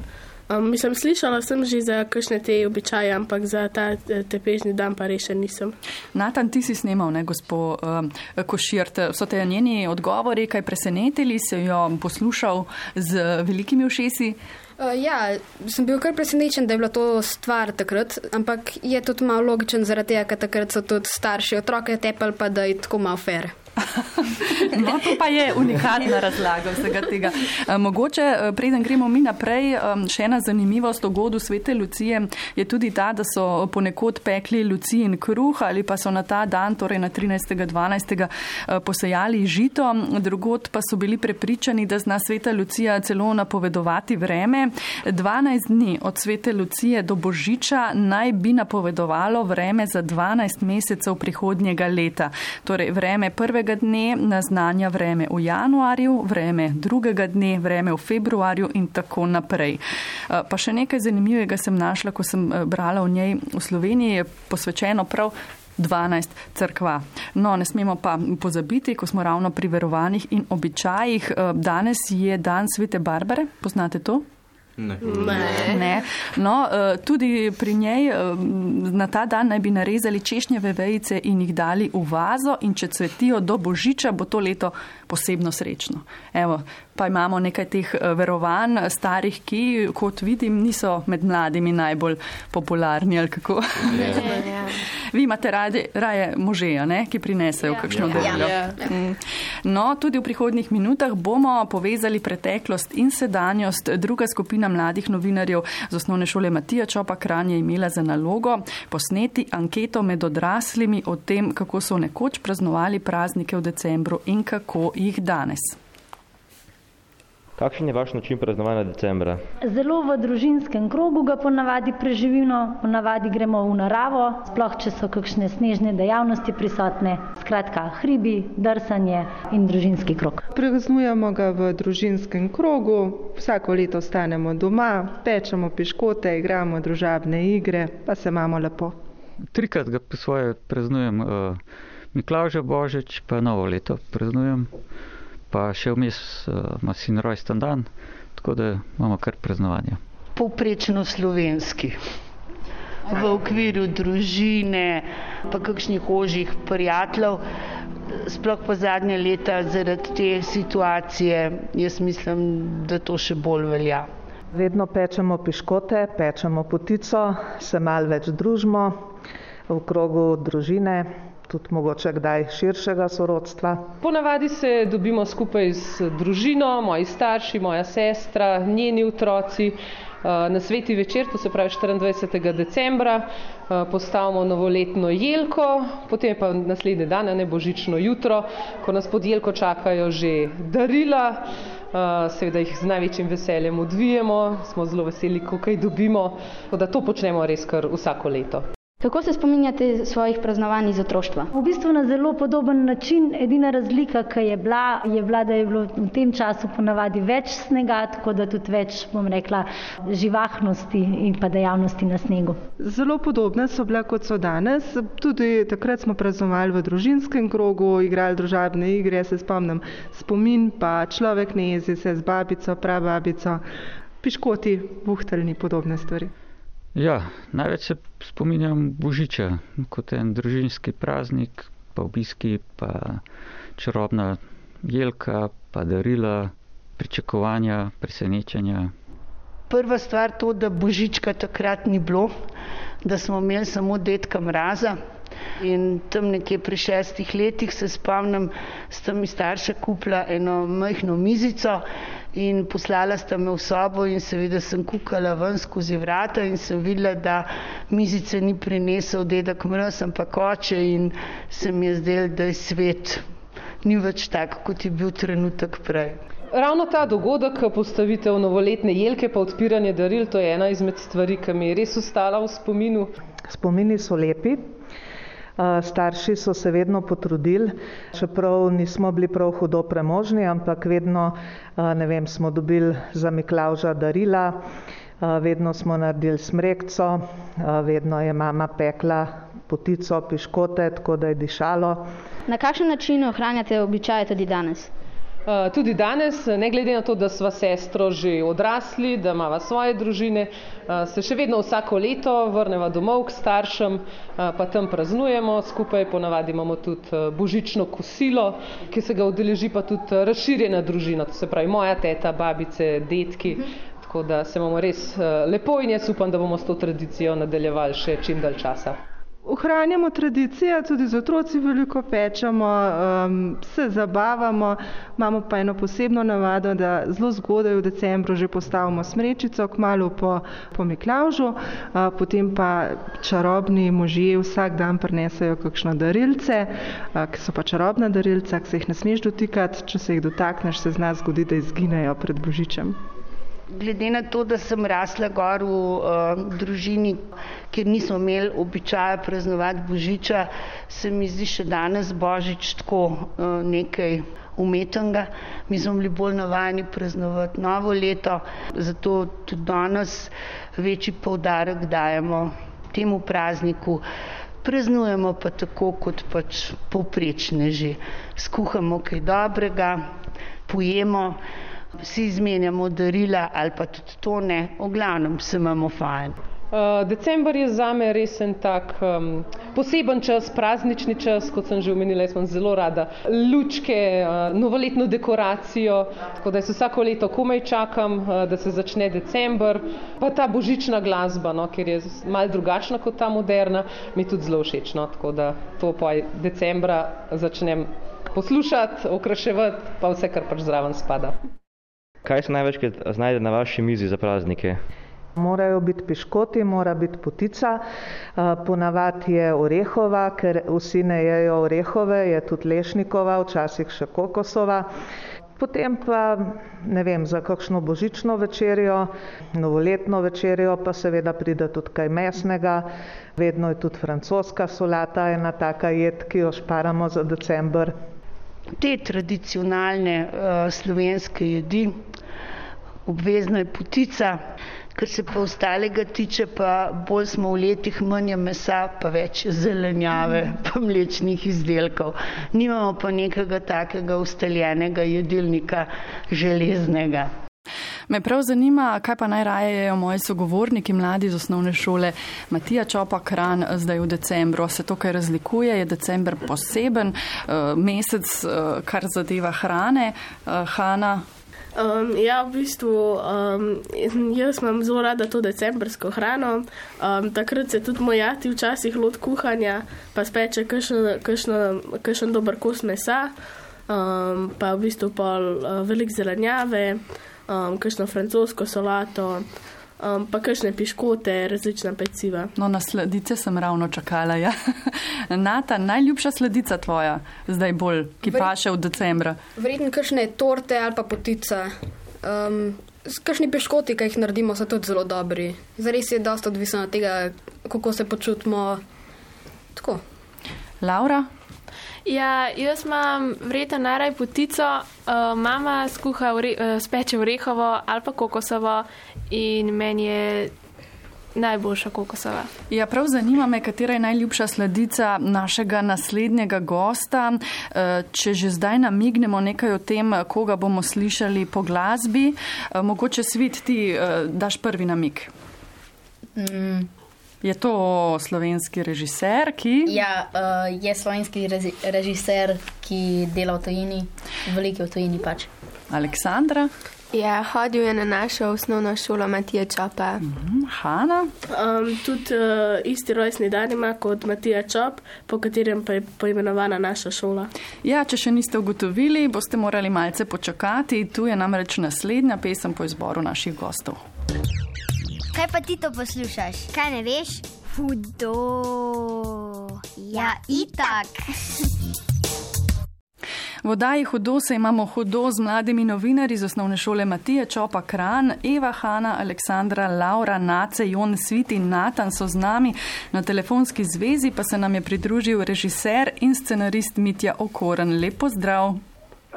Um, mislim, slišala sem že za kakšne te običaje, ampak za ta tepežni dan pa res še nisem. Natan, ti si snimal, ne, gospod um, Koširt. So te njeni odgovori kaj presenetili, si jo poslušal z velikimi ušesi? Uh, ja, sem bil kar presenečen, da je bila to stvar takrat, ampak je tudi malo logičen zaradi tega, ker takrat so tudi starši otroke tepali, pa da je tako malo fer. No, to pa je unikatna razlaga vsega tega. Mogoče, preden gremo mi naprej, še ena zanimivost o godu svete Lucije je tudi ta, da so ponekod pekli Lucijin kruh ali pa so na ta dan, torej na 13.12. posejali žito, drugod pa so bili prepričani, da zna sveta Lucija celo napovedovati vreme. 12 dni od svete Lucije do Božiča naj bi napovedovalo vreme za 12 mesecev prihodnjega leta. Torej, vreme prvega dne naznanja vreme v januarju, vreme drugega dne, vreme v februarju in tako naprej. Pa še nekaj zanimivega sem našla, ko sem brala o njej v Sloveniji, je posvečeno prav 12 crkva. No, ne smemo pa pozabiti, ko smo ravno pri verovanjih in običajih. Danes je dan svete Barbare, poznate to? Ne. Ne. ne. No, tudi pri njej na ta dan naj bi narezali češnjeve vejice in jih dali v vazo in če cvetijo do božiča, bo to leto posebno srečno. Evo, pa imamo nekaj teh verovanj starih, ki, kot vidim, niso med mladimi najbolj popularni ali kako. Ja. Vi imate radi, raje možeja, ne, ki prinesejo ja. kakšno ja. darilo. Ja. Mm. No, tudi v prihodnjih minutah bomo povezali preteklost in sedanjost. Druga skupina mladih novinarjev z osnovne šole Matija Čopa Kran je imela za nalogo posneti anketo med odraslimi o tem, kako so nekoč praznovali praznike v decembru in kako jih danes. Kakšen je vaš način praznovanja decembra? Zelo v družinskem krogu ga ponavadi preživimo, ponavadi gremo v naravo, sploh če so kakšne snežne dejavnosti prisotne. Skratka, hribi, drsanje in družinski krog. Praznujemo ga v družinskem krogu, vsako leto ostanemo doma, pečemo piškote, igramo družabne igre, pa se imamo lepo. Trikrat ga po svoje praznujem, uh, Miklauža Božič, pa novo leto praznujem pa še vmes uh, ima sin rojsten dan, tako da imamo kar praznovanje. Povprečno slovenski. V okviru družine, pa kakšnih ožjih prijateljev, sploh pa zadnje leta zaradi te situacije, jaz mislim, da to še bolj velja. Vedno pečemo piškote, pečemo potico, se mal več družimo v krogu družine, tudi mogoče kdaj širšega sorodstva. Ponavadi se dobimo skupaj z družino, moji starši, moja sestra, njeni otroci. Na sveti večer, to se pravi 24. decembra, postavimo novoletno jelko, potem pa naslednji dan, ne božično jutro, ko nas pod jelko čakajo že darila, seveda jih z največjim veseljem odvijemo, smo zelo veseli, ko kaj dobimo, da to počnemo res kar vsako leto. Kako se spominjate svojih praznovanj iz otroštva? V bistvu na zelo podoben način. Edina razlika, ki je bila, je bila, da je bilo v tem času ponavadi več snega, tako da tudi več, bom rekla, živahnosti in pa dejavnosti na snegu. Zelo podobne so bile, kot so danes. Tudi takrat smo praznovali v družinskem krogu, igrali družabne igre, se spomnim spomin, pa človek ne jezi se z babico, prababico, piškoti, buhteljni, podobne stvari. Ja, največ se spominjam Božiča kot en družinski praznik, pa obiski, pa čarobna jelka, pa darila, pričakovanja, presenečenja. Prva stvar to, da Božička takrat ni bilo, da smo imeli samo detka mraza. In tam nekje pri šestih letih se spomnim, sta mi starša kupila eno majhno mizico in poslala sta me v sobo in seveda sem kukala ven skozi vrata in sem videla, da mizice ni prinesel dedek mraz, ampak oče in se mi je zdel, da je svet ni več tak, kot je bil trenutek prej. Ravno ta dogodek, postavitev novoletne jelke pa odpiranje daril, to je ena izmed stvari, ki mi je res ostala v spominu. Spomini so lepi. Starši so se vedno potrudili, čeprav nismo bili prav hudo premožni, ampak vedno ne vem, smo dobili za Miklauža darila, vedno smo naredili smrekco, vedno je mama pekla potico, piškote, tako da je dišalo. Na kakšen način ohranjate običaje tudi danes? Eh, tudi danes, ne glede na to, da sva sestro že odrasli, da imava svoje družine, eh, se še vedno vsako leto vrneva domov k staršem, eh, pa tam praznujemo skupaj, ponavadi imamo tudi božično kosilo, ki se ga udeleži pa tudi razširjena družina, to se pravi moja teta, babice, detki, tako da se imamo res lepo in jaz upam, da bomo s to tradicijo nadaljevali še čim dalj časa. Ohranjamo tradicije, tudi z otroci veliko pečemo, um, se zabavamo, imamo pa eno posebno navado, da zelo zgodaj v decembru že postavimo smrečico, kmalo po, po Miklaužu, uh, potem pa čarobni možje vsak dan prinesajo kakšno darilce, uh, ki so pa čarobna darilca, ki se jih ne smeš dotikati, če se jih dotakneš, se zna zgodi, da izginejo pred Božičem glede na to, da sem rasla gor v uh, družini, kjer nismo imeli običaja praznovati Božiča, se mi zdi še danes Božič tako uh, nekaj umetnega. Mi smo bili bolj navajeni praznovati novo leto, zato tudi danes večji poudarek dajemo temu prazniku. Praznujemo pa tako, kot pač povprečne že. Skuhamo kaj dobrega, pojemo si izmenjamo darila ali pa tudi to ne, v glavnem se imamo fajn. Uh, december je za me res en tak um, poseben čas, praznični čas, kot sem že omenila, jaz imam zelo rada lučke, uh, novoletno dekoracijo, tako da se vsako leto komaj čakam, uh, da se začne december. Pa ta božična glasba, no, ker je mal drugačna kot ta moderna, mi tudi zelo všeč, no, tako da to pa decembra začnem poslušati, okraševati, pa vse, kar pač zraven spada. Kaj se največkrat znajde na vaši mizi za praznike? Morajo biti piškoti, mora biti potica, ponavadi je orehova, ker vsi ne jejo orehove, je tudi lešnikova, včasih še kokosova. Potem pa, ne vem, za kakšno božično večerjo, novoletno večerjo pa seveda pride tudi kaj mesnega, vedno je tudi francoska solata, ena taka jed, ki jo šparamo za december. Te tradicionalne uh, slovenske jedi, obvezna je potica, Kar se pa ostalega tiče, pa bolj smo v letih manj mesa, pa več zelenjave, pa mlečnih izdelkov. Nimamo pa nekega takega ustaljenega jedilnika železnega. Me prav zanima, kaj pa najraje jejo moji sogovorniki, mladi iz osnovne šole. Matija Čopa Kran zdaj v decembru. Se to kaj razlikuje? Je december poseben uh, mesec, uh, kar zadeva hrane? Uh, Hana, Um, ja, v bistvu um, jaz imam zelo rada to decembrsko hrano. Um, takrat se tudi moj ati včasih lot kuhanja, pa speče kakšen dober kos mesa, um, pa v bistvu pol uh, velik zelenjave, um, kakšno francosko solato um, pa kakšne piškote, različna peciva. No, na sledice sem ravno čakala. Ja. Nata, najljubša sledica tvoja, zdaj bolj, ki Vred, paše v decembra. Vredno kakšne torte ali pa potica. Um, Kakšni piškoti, ki jih naredimo, so tudi zelo dobri. Zares je dosta odvisno od tega, kako se počutimo. Tako. Laura? Ja, jaz imam vreta naraj potico, uh, mama skuha ure, uh, speče orehovo ali pa kokosovo in meni je najboljša kokosova. Ja, prav zanima me, katera je najljubša sledica našega naslednjega gosta. Uh, če že zdaj namignemo nekaj o tem, koga bomo slišali po glasbi, uh, mogoče svit ti uh, daš prvi namik. Mm. Je to slovenski režiser, ki? Ja, uh, je slovenski režiser, ki dela v tujini, veliki v tujini pač. Aleksandra? Ja, hodil je na našo osnovno šolo Matija Čopa. Mm -hmm. Hanna? Um, tudi uh, isti rojstni dan ima kot Matija Čop, po katerem pa je poimenovana naša šola. Ja, če še niste ugotovili, boste morali malce počakati. Tu je namreč naslednja pesem po izboru naših gostov. Kaj pa ti to poslušaš? Kaj ne veš? Hudo. Ja, itak. V oddaji Hudo se imamo hudo z mladimi novinarji iz osnovne šole Matija Čopa Kran, Eva Hanna, Aleksandra, Laura, Nace, Jon Svit in Natan so z nami. Na telefonski zvezi pa se nam je pridružil režiser in scenarist Mitja Okoren. Lepo zdrav.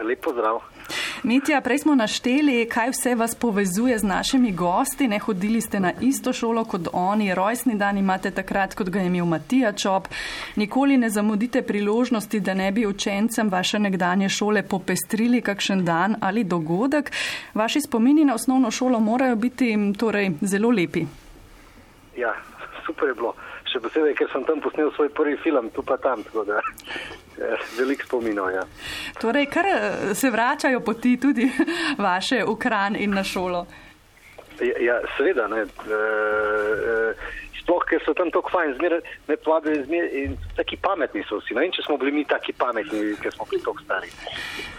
Lepo zdrav. Mitja, prej smo našteli, kaj vse vas povezuje z našimi gosti. Ne hodili ste na isto šolo kot oni, rojstni dan imate takrat, kot ga je imel Matija Čop. Nikoli ne zamudite priložnosti, da ne bi učencem vaše nekdanje šole popestrili kakšen dan ali dogodek. Vaši spomini na osnovno šolo morajo biti torej zelo lepi. Ja, super je bilo. Še posebej, ker sem tam posnel svoj prvi film, tu pa tam. Velik spominov. Ja. Torej, kar eh, se vračajo poti tudi vaše v Kran in na šolo. Ja, ja seveda. Ne. E, e, sploh, ker so tam tako fajn, zmeraj me povabijo in taki pametni so vsi. Ne vem, če smo bili mi taki pametni, ker smo bili tako stari.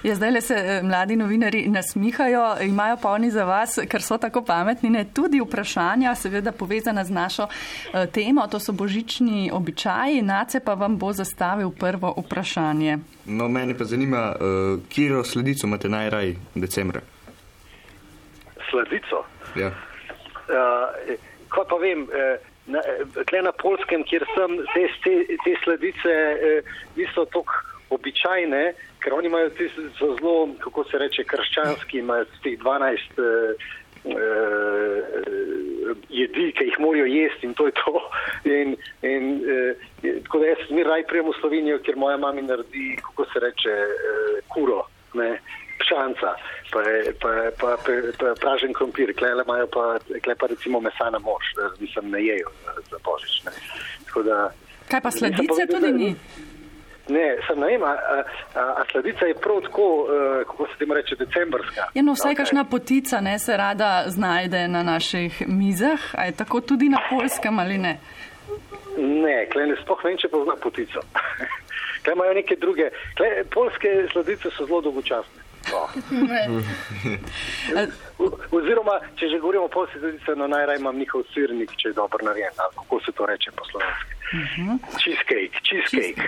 Ja, zdaj le se eh, mladi novinari nasmihajo, imajo polni za vas, ker so tako pametni. Ne? Tudi vprašanja, seveda povezana z našo uh, temo, to so božični običaji. Nace pa vam bo zastavil prvo vprašanje. No, mene pa zanima, uh, kje sledico imate najraj decembra? Sledico? Ja. Uh, Kaj pa vem, eh, na, tle na polskem, kjer sem, te, te, te sledice eh, niso tako običajne, ker oni imajo ti zelo, kako se reče, krščanski, imajo teh 12 eh, eh, jedi, ki jih morajo jesti in to je to. In, in, eh, tako da jaz mi raj prijem v Slovenijo, ker moja mama naredi, kako se reče, eh, kuro. Ne? Pšanca, pa, pa, pa, pa, pa pražen krompir, klele imajo pa, kle pa recimo mesa na mož, mislim, ne jejo za, božič. Ne. Tako Da, Kaj pa sladice tudi ni? Ne, sem ne vem, a, a, a sladica je prav tako, uh, kako se temu reče, decembrska. Ja, no, vsaj kakšna potica ne, se rada znajde na naših mizah. A je tako tudi na polskem ali ne? Ne, klej ne sploh ne vem, če pozna potico. Klej imajo neke druge, klej, polske sladice so zelo dolgočasne. No. Oziroma, če že govorimo o no najraje imam njihov sirnik, če je dobro narejen, kako se to reče po slovenski. Mhm. Cheesecake, cheesecake.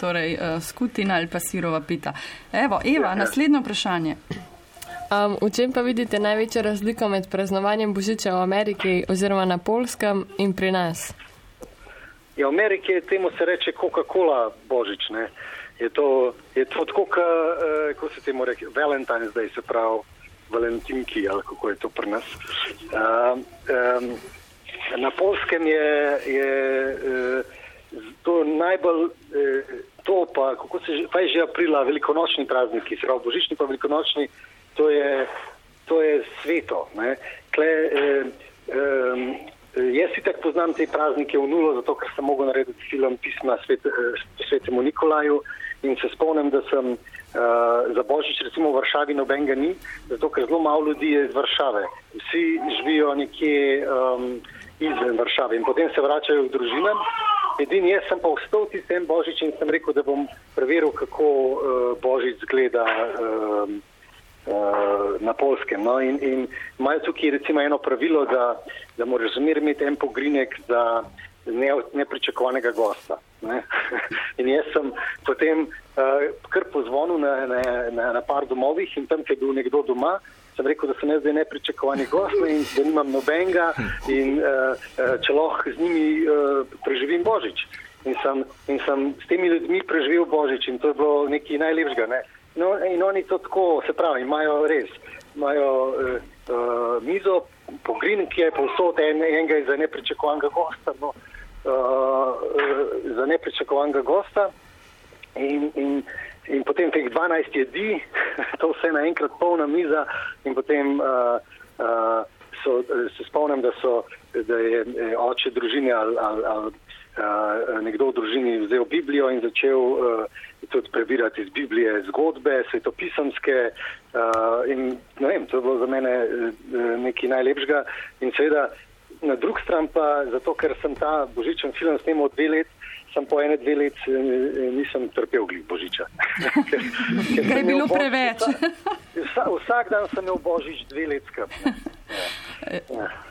Torej, uh, skutina ali pa sirova pita. Evo, Eva, naslednje vprašanje. Um, v čem pa vidite največjo razliko med praznovanjem Božiča v Ameriki oziroma na Polskem in pri nas? Ja, v Ameriki temu se reče Coca-Cola božič, ne. Je to, je to tako, ka, uh, kako se temu reče, Valentine's Day, se pravi Valentinki, ali kako je to pri nas. Uh, um, na polskem je, je uh, to najbolj, uh, to pa, kako se že, je že aprila, velikonočni prazniki, se pravi božični pa velikonočni, to je, to je sveto. Kle, uh, um, Jaz si tako poznam te praznike v nulo, zato ker sem mogel narediti film pisma svet, eh, svetemu Nikolaju in se spomnim, da sem uh, za Božič recimo v Varšavi nobenega ni, zato ker zelo malo ljudi je iz Varšave. Vsi živijo nekje um, izven Varšave in potem se vračajo v družinam. Edini jaz sem pa vstal tisti en Božič in sem rekel, da bom preveril, kako uh, Božič zgleda. Um, na polskem. No? In, in imajo tukaj recimo eno pravilo, da, da moraš zmeraj imeti en pogrinek za ne, nepričakovanega gosta. Ne? in jaz sem potem uh, kar pozvonil na, na, na, na par domovih in tam, kjer je bil nekdo doma. Sem rekel, da sem jaz zdaj nepričakovani gost in da nimam nobenega in uh, če lahko z njimi uh, preživim Božič. In sem, in sem s temi ljudmi preživel Božič in to je bilo nekaj najlepšega. Ne? No, in oni to tako, se pravi, imajo res, imajo uh, uh, mizo, pogrin, ki je povsod, en, enega za nepričakovanega gosta, no, uh, za nepričakovanega gosta. In, in, in potem teh 12 jedi, to vse naenkrat polna miza, in potem uh, uh, so, se spomnim, da, so, da je oče družine ali, ali, ali uh, nekdo v družini vzel Biblijo in začel uh, tudi prebirati iz Biblije zgodbe, svetopisamske. Uh, in, vem, to je bilo za mene uh, nekaj najlepšega. In seveda, na drug stran pa, zato ker sem ta božičen film snemal dve leti, sem po ene dve let eh, nisem trpel glih božiča. ker, ker je bilo imel bo- preveč. Vsa, vsak dan sem imel božič dve let skrb.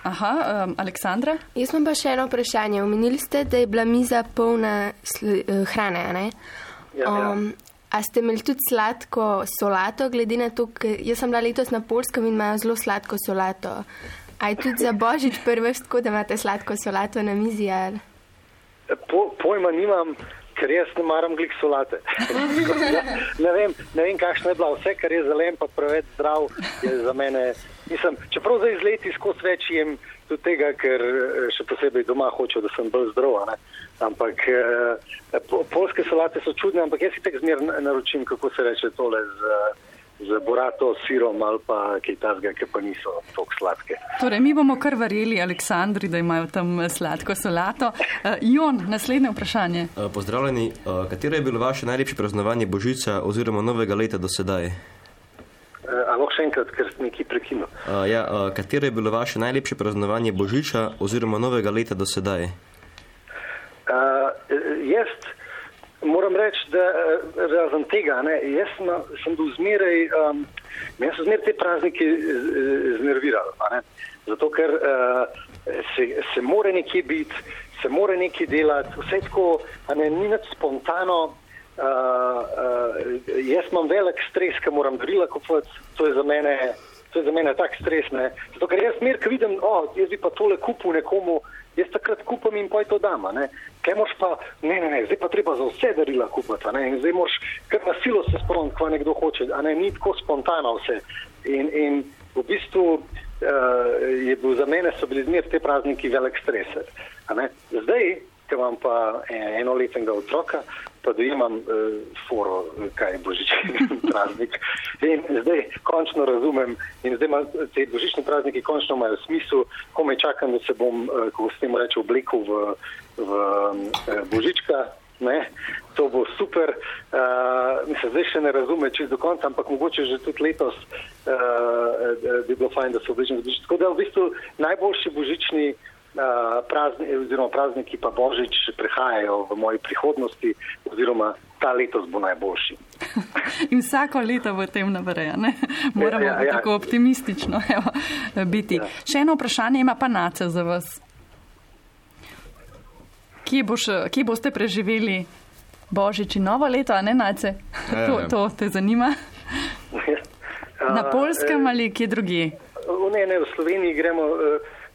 Aha, um, Aleksandra? Jaz imam pa še eno vprašanje. Omenili ste, da je bila miza polna sl- eh, hrane, a ne? Ja, ja. Um, a ste imeli tudi sladko solato, glede na to, ker jaz sem bila letos na Polskem in imajo zelo sladko solato. A je tudi za božič prvič tako, da imate sladko solato na mizi? Ali? Po, pojma nimam, ker jaz ne maram glik solate. ne, vem, ne vem, kakšna je bila. Vse, kar je zelen, pa preveč zdrav, je za mene. Mislim, čeprav za izleti skozi več jem tudi tega, ker eh, še posebej doma hočejo, da sem bolj zdrav. ne. Ampak eh, po, polske solate so čudne, ampak jaz si tek zmer naročim, kako se reče tole z, z borato, sirom ali pa kaj tasga, ki pa niso tako sladke. Torej, mi bomo kar verjeli Aleksandri, da imajo tam eh, sladko solato. Uh, Jon, naslednje vprašanje. Uh, Pozdravljeni, uh, katero je bilo vaše najlepše praznovanje Božica oziroma novega leta do sedaj? Uh, Ampak še enkrat, ker sem nekaj prekinil. Uh, ja, uh, katero je bilo vaše najlepše praznovanje Božiča oziroma novega leta do sedaj? Uh, jaz moram reči, da eh, razen tega, ne, jaz sem, sem bil zmeraj, um, meni so zmeraj te praznike z- znervirali. a ne. Zato, ker uh, se, se more nekje biti, se more nekaj delati, vse tako, ne, ni nič spontano. Uh, uh, jaz imam velik stres, ker moram darila kupovati, to je za mene. To je za mene tak stres, ne. Zato, ker jaz smer, ko vidim, o, jaz bi pa tole kupil nekomu, jaz takrat kupam in poj to dam, a ne. Kaj moš pa, ne, ne, ne, zdaj pa treba za vse darila kupiti, ne, in zdaj moš kar na silo se spomniti, kva nekdo hoče, a ne, ni tako spontano vse. In, in v bistvu uh, je bil za mene, so bili zmer te prazniki velik stres. a ne. Zdaj, ker imam pa e- enoletnega otroka, pa dojemam uh, foro, kaj je božični praznik. In zdaj končno razumem in zdaj ima te božični prazniki končno imajo smisel, komaj čakam, da se bom, uh, ko se temu reče, oblekel v, v uh, božička. Ne, to bo super. Uh, mislim, zdaj še ne razume čez do konca, ampak mogoče že tudi letos uh, bi bilo fajn, da so bližnji božični. Tako da v bistvu najboljši božični uh, prazniki, oziroma prazniki pa božič prihajajo v moji prihodnosti, oziroma ta letos bo najboljši. In vsako leto v tem naprej, ne? Moramo ja, ja, ja. tako optimistično evo, biti. Ja. Še eno vprašanje ima pa Nace za vas kje, boš, kje boste preživeli božič in novo leto, a ne nace? To, to te zanima? Na polskem ali kje drugi? Ne, ne, v Sloveniji gremo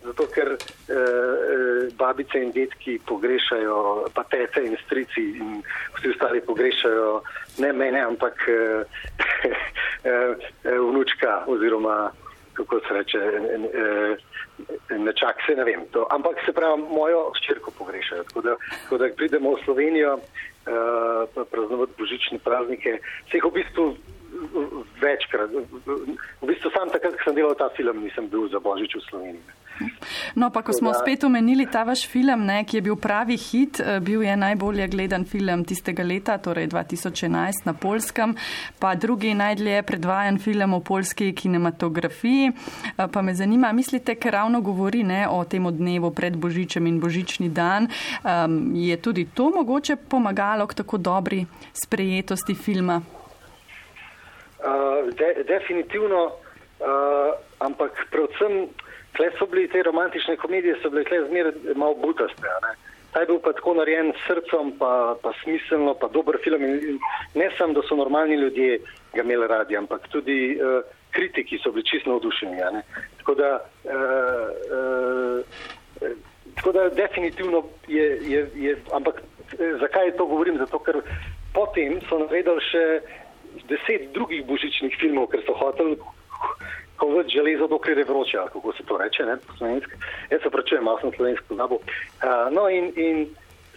zato, ker eh, babice in detki pogrešajo, pa tete in strici in vsi ostali pogrešajo ne mene, ampak eh, eh, vnučka oziroma kako se reče. Eh, nečak, se ne vem. To. Ampak se pravi, mojo ščirko pogrešajo. Tako da, tako da pridemo v Slovenijo, uh, praznovati božične praznike, se jih v bistvu večkrat. V bistvu sam takrat, ko sem delal ta film, nisem bil za božič v Sloveniji. No, pa ko smo spet omenili ta vaš film, ne, ki je bil pravi hit, eh, bil je najbolje gledan film tistega leta, torej 2011 na Polskem, pa drugi najdlje predvajan film o polski kinematografiji. Eh, pa me zanima, mislite, ker ravno govori ne, o tem dnevu pred Božičem in Božični dan, um, je tudi to mogoče pomagalo k tako dobri sprejetosti filma? Uh, de, definitivno, uh, ampak predvsem. Tle so bili te romantične komedije, so bile tle zmeraj malo butaste. Ta je bil pa tako narejen s srcem, pa, pa smiselno, pa dober film. In ne samo, da so normalni ljudje ga imeli radi, ampak tudi uh, kritiki so bili čisto navdušeni. Tako da, uh, uh, tako da definitivno je, je, je, ampak zakaj to govorim? Zato, ker potem so naredili še deset drugih božičnih filmov, ker so hoteli ko več železo, dokler je vroče, kako se to reče, ne, po slovenski. Jaz se pračujem, malo sem slovensko znabo. Uh, no in, in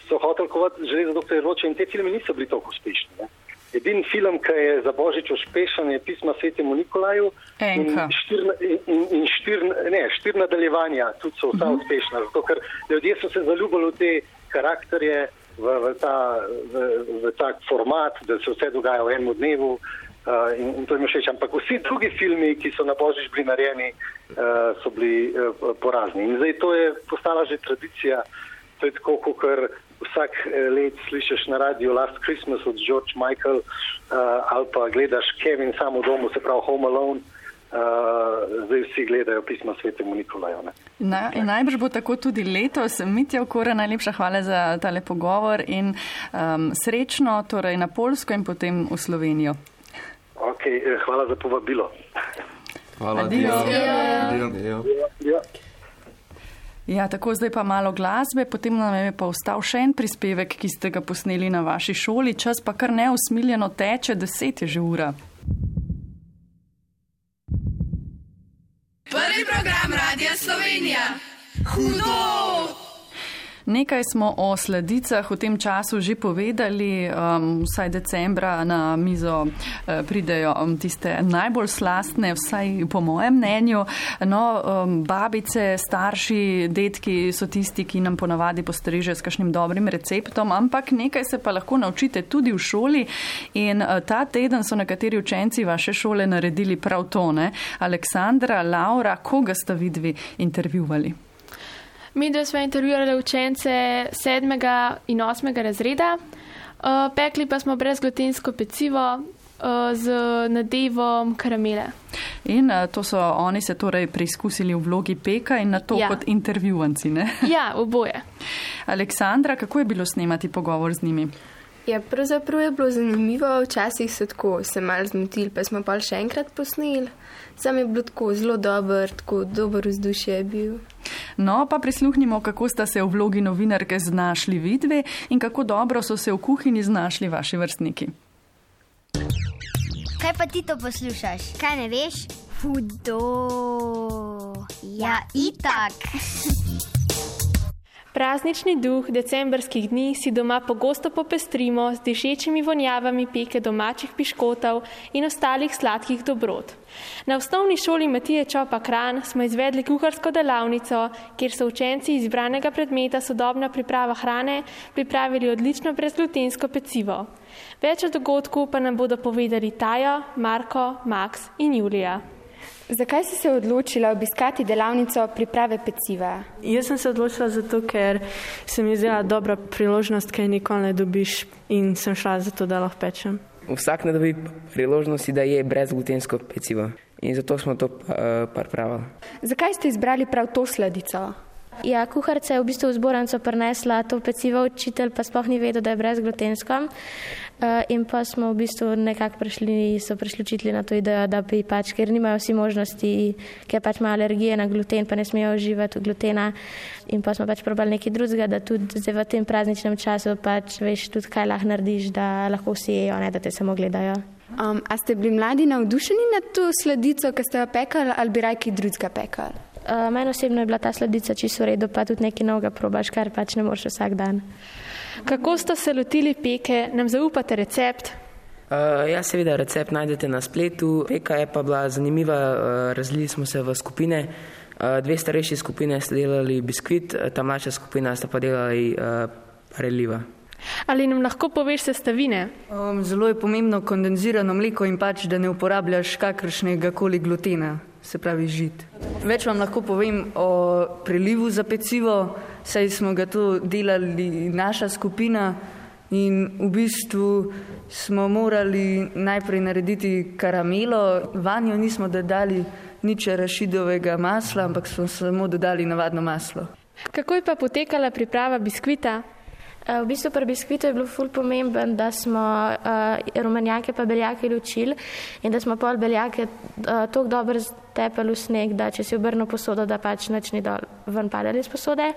so hoteli kovati železo, dokler je vroče in te filme niso bili tako uspešni. Ne. Edini film, ki je za Božič uspešen, je pisma Svetemu Nikolaju in štir, in, in štir, ne, štir nadaljevanja tudi so vsa mhm. uspešna, zato ker ljudje so se zaljubili v te karakterje, v, v, ta, v, v ta format, da se vse dogaja v enem dnevu. Uh, in, in to jim všeč. Ampak vsi drugi filmi, ki so na božič bili narejeni, uh, so bili uh, porazni. In zdaj to je postala že tradicija. To je tako, kot vsak let slišiš na radiju Last Christmas od George Michael uh, ali pa gledaš Kevin samo v domu, se pravi Home Alone. Uh, zdaj vsi gledajo pismo svetemu Nikolaju. Na, najbrž bo tako tudi letos. Mitja Okora, najlepša hvala za tale pogovor in um, srečno torej na Polsko in potem v Slovenijo. Okay, eh, hvala za povabilo. Hvala, da Ja, tako zdaj pa malo glasbe, potem nam je pa ostal še en prispevek, ki ste ga posneli na vaši šoli. Čas pa kar neusmiljeno teče, deset je že ura. Prvi program Radia Slovenija. Hudo! Nekaj smo o sladicah v tem času že povedali, um, vsaj decembra na mizo uh, pridejo um, tiste najbolj slastne, vsaj po mojem mnenju. No, um, babice, starši, detki so tisti, ki nam ponavadi postreže s kakšnim dobrim receptom, ampak nekaj se pa lahko naučite tudi v šoli in uh, ta teden so nekateri učenci vaše šole naredili prav to. Ne? Aleksandra, Laura, koga ste vidvi intervjuvali? Mi dve smo intervjuvali učence sedmega in osmega razreda, uh, pekli pa smo brezglutensko pecivo uh, z nadevom karamele. In uh, to so oni se torej preizkusili v vlogi peka in na to ja. kot intervjuvanci, ne? Ja, oboje. Aleksandra, kako je bilo snemati pogovor z njimi? Ja, pravzaprav je bilo zanimivo, včasih so tako se mal zmotili, pa smo pa še enkrat posneli. Sam je bilo tako zelo dober, tako dober vzdušje je bil. No, pa prisluhnimo, kako sta se v vlogi novinarke znašli vidve in kako dobro so se v kuhinji znašli vaši vrstniki. Kaj pa ti to poslušaš? Kaj ne veš? Hudo. Ja, itak. praznični duh decembrskih dni si doma pogosto popestrimo z dišečimi vonjavami peke domačih piškotov in ostalih sladkih dobrot. Na osnovni šoli Matije Čopa Kran smo izvedli kuharsko delavnico, kjer so učenci izbranega predmeta sodobna priprava hrane pripravili odlično brezglutensko pecivo. Več o dogodku pa nam bodo povedali Taja, Marko, Max in Julija. Zakaj si se odločila obiskati delavnico priprave peciva? Jaz sem se odločila zato, ker se mi zdela dobra priložnost, ki je nikoli ne dobiš in sem šla zato, da lahko pečem. Vsak ne dobi priložnosti, da je brezglutensko pecivo in zato smo to uh, pripravili. Zakaj ste izbrali prav to sladico? Ja, kuharica je v bistvu v zbornico prinesla to pecivo, učitelj pa sploh ni vedel, da je brezglutensko. Uh, in pa smo v bistvu nekako prišli, so prišli učitelji na to idejo, da bi pač, ker nimajo vsi možnosti, ker pač imajo alergije na gluten, pa ne smejo uživati glutena. In pa smo pač probali nekaj drugega, da tudi zdaj v tem prazničnem času pač veš tudi, kaj lahko narediš, da lahko vsi jejo, ne da te samo gledajo. Um, a ste bili mladi navdušeni nad to sladico, ki ste jo pekali, ali bi rajki drugega pekali? Uh, Meni osebno je bila ta sladica čisto v redu, pa tudi nekaj novega probaš, kar pač ne moreš vsak dan. Kako ste se lotili peke, nam zaupate recept? Uh, ja, seveda, recept najdete na spletu. Peka je pa bila zanimiva, uh, razdelili smo se v skupine. Uh, dve starejši skupine ste delali biskvit, ta mlajša skupina sta pa delali uh, preliva. Ali nam lahko poveš sestavine? Um, zelo je pomembno kondenzirano mleko in pač, da ne uporabljaš kakršnega koli glutena, se pravi žit. Več vam lahko povem o prelivu za pecivo, saj smo ga tu delali naša skupina in v bistvu smo morali najprej narediti karamelo, vanjo nismo dodali nič rašidovega masla, ampak smo samo dodali navadno maslo. Kako je pa potekala priprava biskvita? V bistvu pri biskvitu je bilo ful pomemben, da smo uh, rumenjake pa beljake ločili in da smo pol beljake uh, tako dobro stepeli v sneg, da če si obrnil posodo, da pač nič ni dol ven padali iz posode.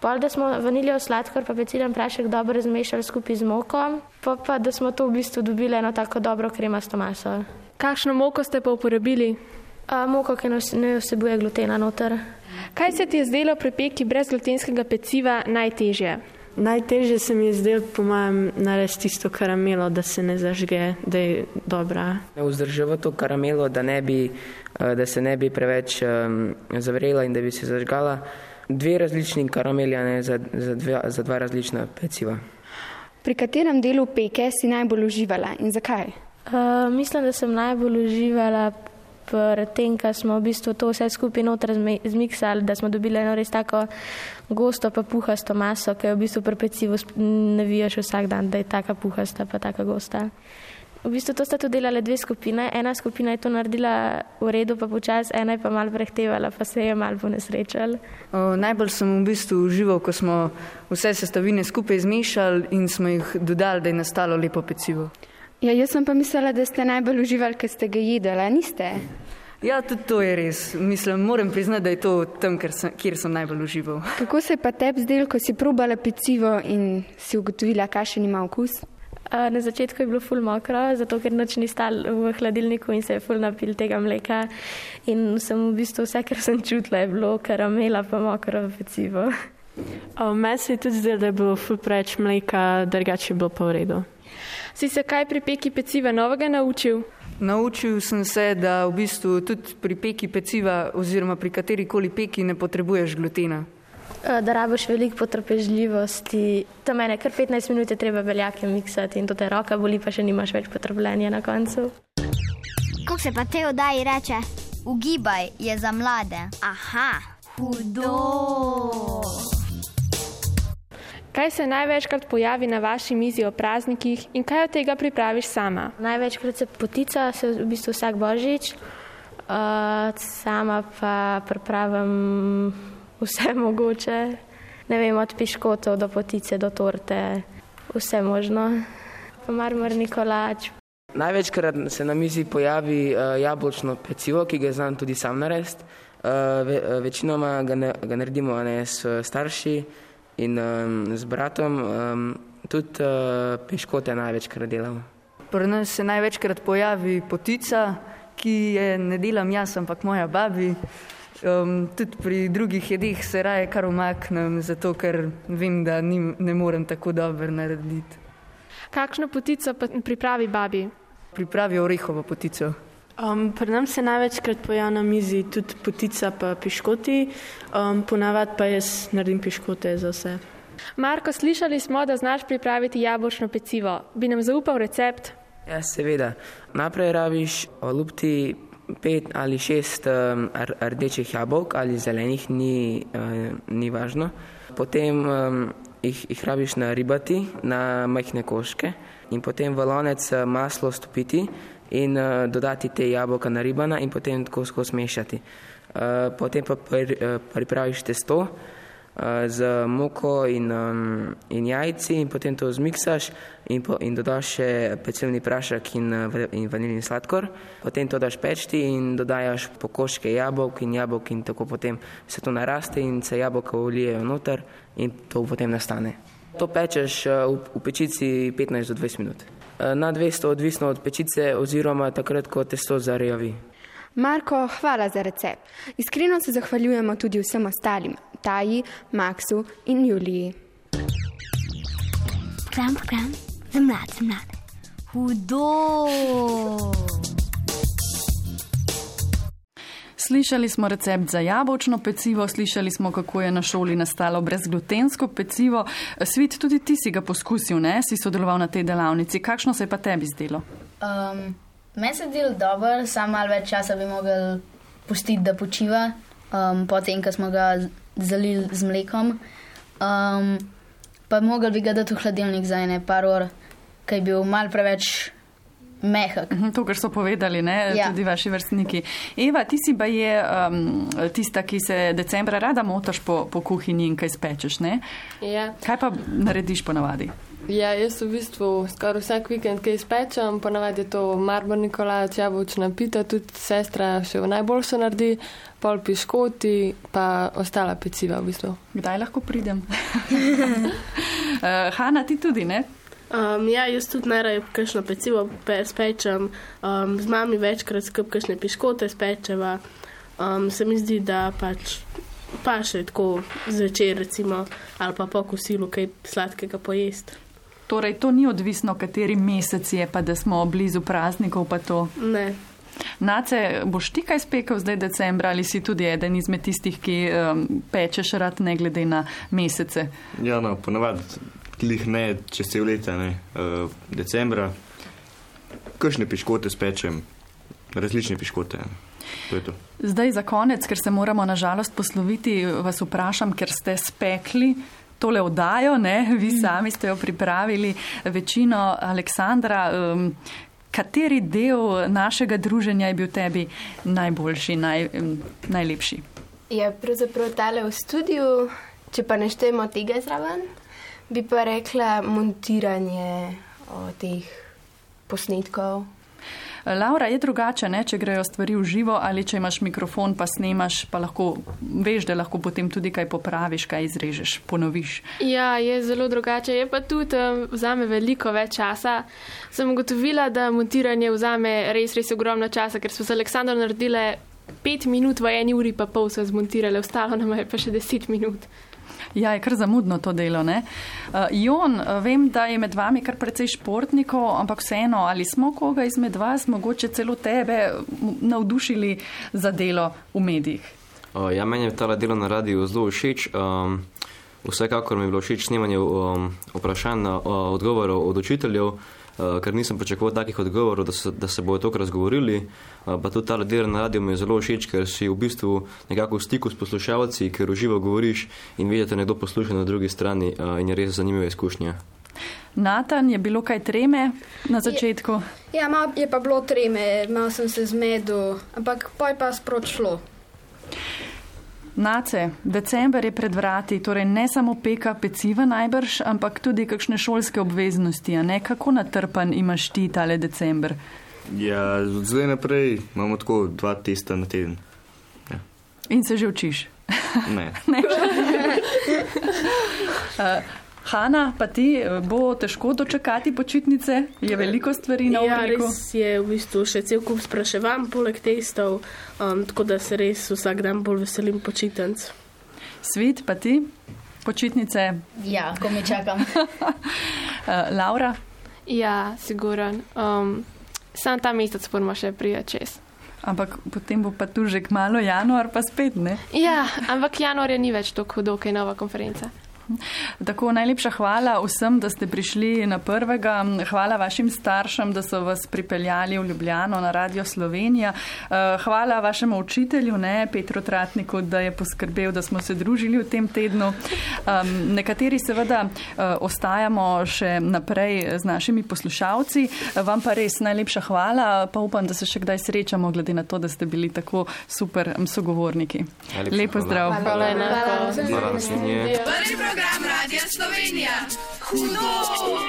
Pol, da smo vaniljev sladkor pa pecilen prašek dobro zmešali skupaj z mokom, pa pa da smo to v bistvu dobili eno tako dobro kremasto maso. Kakšno moko ste pa uporabili? Uh, moko, ki ne vsebuje glutena noter. Kaj se ti je zdelo pri peki brezglutenskega peciva najtežje? Najtežje se mi je zdelo, po mojem, narediti tisto karamelo, da se ne zažge, da je dobra. Vzdrževati to karamelo, da, ne bi, da se ne bi preveč um, zavrela in da bi se zažgala. Dve različni karameli, ne za, za, dve, za dva različna peciva. Pri katerem delu peke si najbolj uživala in zakaj? Uh, mislim, da sem najbolj uživala pri tem, ko smo v bistvu to vse skupaj noter zmiksali, da smo dobili eno res tako gosto pa puhasto maso, ki jo v bistvu pri pecivu ne vijaš vsak dan, da je taka puhasta pa taka gosta. V bistvu to sta tudi delale dve skupine. Ena skupina je to naredila v redu, pa počas, ena je pa mal prehtevala, pa se je mal ponesrečal. Najbolj sem v bistvu užival, ko smo vse sestavine skupaj zmešali in smo jih dodali, da je nastalo lepo pecivo. Ja, jaz sem pa mislila, da ste najbolj uživali, ker ste ga jedli, niste? Ja, tudi to je res. Mislim, moram priznati, da je to tam, kjer sem, kjer sem najbolj užival. Kako se je pa tebi zdelo, ko si probala pecivo in si ugotovila, kakšen ima okus? Na začetku je bilo ful mokro, zato ker noč ni stal v hladilniku in se je ful napil tega mleka. In sem v bistvu vse, kar sem čutila, je bilo karamela pa mokro pecivo. Meni se je tudi zdelo, da je bilo ful preveč mleka, drugače je bilo pa v redu. Si se kaj pri peki peciva novega naučil? Naučil sem se, da v bistvu tudi pri peki peciva oziroma pri kateri koli peki ne potrebuješ glutena. Da rabiš veliko potrpežljivosti. To mene kar 15 minut je treba beljake miksati in to te roka boli, pa še nimaš več potrpljenja na koncu. Kako se pa te oddaji reče? Ugibaj je za mlade. Aha, hudo. Kaj se največkrat pojavi na vaši mizi o praznikih in kaj od tega pripraviš sama? Največkrat se potica, se v bistvu vsak božič, uh, sama pa pripravim vse mogoče. Ne vem, od piškotov do potice, do torte, vse možno. Pa marmorni kolač. Največkrat se na mizi pojavi uh, jabolčno pecivo, ki ga znam tudi sam narediti. Uh, ve, večinoma ga, ne, ga naredimo ne, s starši in um, z bratom um, tudi uh, piškote največkrat delamo. Pri nas se največkrat pojavi potica, ki je ne delam jaz, ampak moja babi. Um, tudi pri drugih jedih se raje kar umaknem, zato ker vem, da nim, ne morem tako dobro narediti. Kakšno potico pripravi babi? Pripravi orehovo potico. Um, pri nas se največkrat pojavi na mizi tudi potica pa piškoti, um, ponavadi pa jaz naredim piškote za vse. Marko, slišali smo, da znaš pripraviti jabolčno pecivo. Bi nam zaupal recept? Ja, seveda. Najprej rabiš olupti pet ali šest um, rdečih jabolk ali zelenih, ni, uh, ni važno. Potem um, jih, jih rabiš naribati na majhne koške in potem v lonec maslo stopiti in uh, dodati te jabolka naribana in potem tako skozi mešati. Uh, potem pa pri, uh, pripraviš testo uh, z moko in, um, in jajci in potem to zmiksaš in, po, in dodaš še pecilni prašek in, in vanilni sladkor. Potem to daš pečti in dodajaš pokoške jabolk in jabolk in tako potem se to naraste in se jabolka ulijejo noter in to potem nastane. To pečeš v, v pečici 15 do 20 minut. Na 200 odvisno od pečice oziroma takrat, ko testo zarejavi. Marko, hvala za recept. Iskreno se zahvaljujemo tudi vsem ostalim, Taji, Maksu in Juliji. Program, program, za mlade, za mlade. Hudo! Slišali smo recept za jabolčno pecivo, slišali smo, kako je na šoli nastalo brezglutensko pecivo. Svit, tudi ti si ga poskusil, ne? Si sodeloval na tej delavnici. Kakšno se je pa tebi zdelo? Um, Meni se zdi dobro, samo malo več časa bi mogel pustiti, da počiva, um, potem, ko smo ga zalili z mlekom. Um, pa mogel bi ga dati v hladilnik za ene par ur, ker je bil mal preveč mehak. To, kar so povedali, ne, ja. tudi vaši vrstniki. Eva, ti si pa je um, tista, ki se decembra rada motaš po, po kuhinji in kaj spečeš, ne? Ja. Kaj pa narediš ponavadi? Ja, jaz v bistvu skoraj vsak vikend kaj spečem, ponavadi je to marbor Nikolaj, jabolčna pita, tudi sestra še v najboljšo naredi, pol piškoti, pa ostala peciva v bistvu. Kdaj lahko pridem? uh, Hanna, ti tudi, ne? Um, ja, jaz tudi najraje kakšno pecivo pe, spečem, um, z mami večkrat skup kakšne piškote spečeva. Um, se mi zdi, da pač pa še tako zvečer, recimo, ali pa po kosilu kaj sladkega pojesti. Torej, to ni odvisno, kateri mesec je, pa da smo blizu praznikov, pa to. Ne. Nace, boš ti kaj spekel zdaj decembra ali si tudi eden izmed tistih, ki um, pečeš rad ne glede na mesece? Ja, no, ponavadi klih ne, če se v leta, ne, uh, decembra. Kakšne piškote spečem, različne piškote. To je to. Zdaj za konec, ker se moramo nažalost posloviti, vas vprašam, ker ste spekli tole oddajo, ne? vi sami ste jo pripravili, večino Aleksandra. Um, kateri del našega druženja je bil tebi najboljši, naj, um, najlepši? Je pravzaprav tale v studiu, če pa ne štejemo tega zraven, bi pa rekla montiranje o, teh posnetkov. Laura, je drugače, ne, če grejo stvari v živo ali če imaš mikrofon, pa snemaš, pa lahko veš, da lahko potem tudi kaj popraviš, kaj izrežeš, ponoviš. Ja, je zelo drugače. Je pa tudi um, vzame veliko več časa. Sem ugotovila, da montiranje vzame res, res ogromno časa, ker smo z Aleksandrom naredili pet minut v eni uri, pa pol so zmontirali, ostalo nam je pa še deset minut. Ja, je kar zamudno to delo. Uh, Jon, vem, da je med vami kar precej športnikov, ampak vseeno, ali smo koga izmed vas, mogoče celo tebe, navdušili za delo v medijih? Uh, ja, meni je ta delo na radiju zelo všeč. Um, vsekakor mi je bilo všeč snemanje um, vprašanj, uh, odgovorov od učiteljev. Uh, ker nisem pričakoval takih odgovorov, da se, da se bodo tokrat razgovorili. Uh, pa tudi ta del na radiju mi je zelo všeč, ker si v bistvu nekako v stiku s poslušalci, ker uživo govoriš in vidiš, da nekdo posluša na drugi strani uh, in je res zanimiva izkušnja. Natan, je bilo kaj treme na začetku? Je, ja, malo je pa bilo treme, malo sem se zmedel, ampak pa je pa spročlo. Nace, december je pred vrati, torej ne samo peka peciva najbrž, ampak tudi kakšne šolske obveznosti. Kako natrpan imaš ti tale december? Ja, zdaj naprej imamo tako dva testa na teden. Ja. In se že učiš? Ne. ne. uh, Hanna, pa ti eh, bo težko dočekati počitnice, je veliko stvari na Ja, urniku. res je v bistvu še cel kup spraševanj, poleg testov, um, tako da se res vsak dan bolj veselim počitnic. Svet, pa ti, počitnice. Ja, ko mi čakam. Uh, Laura, Ja, siguren. Um, sam ta mesec moramo še prijeti čez. ampak potem bo pa tu že kmalo januar, pa spet ne. Ja, ampak januarja ni več tako hudo, kaj je nova konferenca. Tako najlepša hvala vsem, da ste prišli na prvega. Hvala vašim staršem, da so vas pripeljali v Ljubljano na Radio Slovenija. Eh, Hvala vašemu učitelju, ne, Petru Tratniku, da je poskrbel, da smo se družili v tem tednu. Um, nekateri seveda uh, ostajamo še naprej z našimi poslušalci. Vam pa res najlepša hvala, pa upam, da se še kdaj srečamo, glede na to, da ste bili tako super sogovorniki. Najlepša Lepo hvala. zdrav. Hvala enako. Hvala, naslednje. Prvi program Radia Slovenija. Hudo!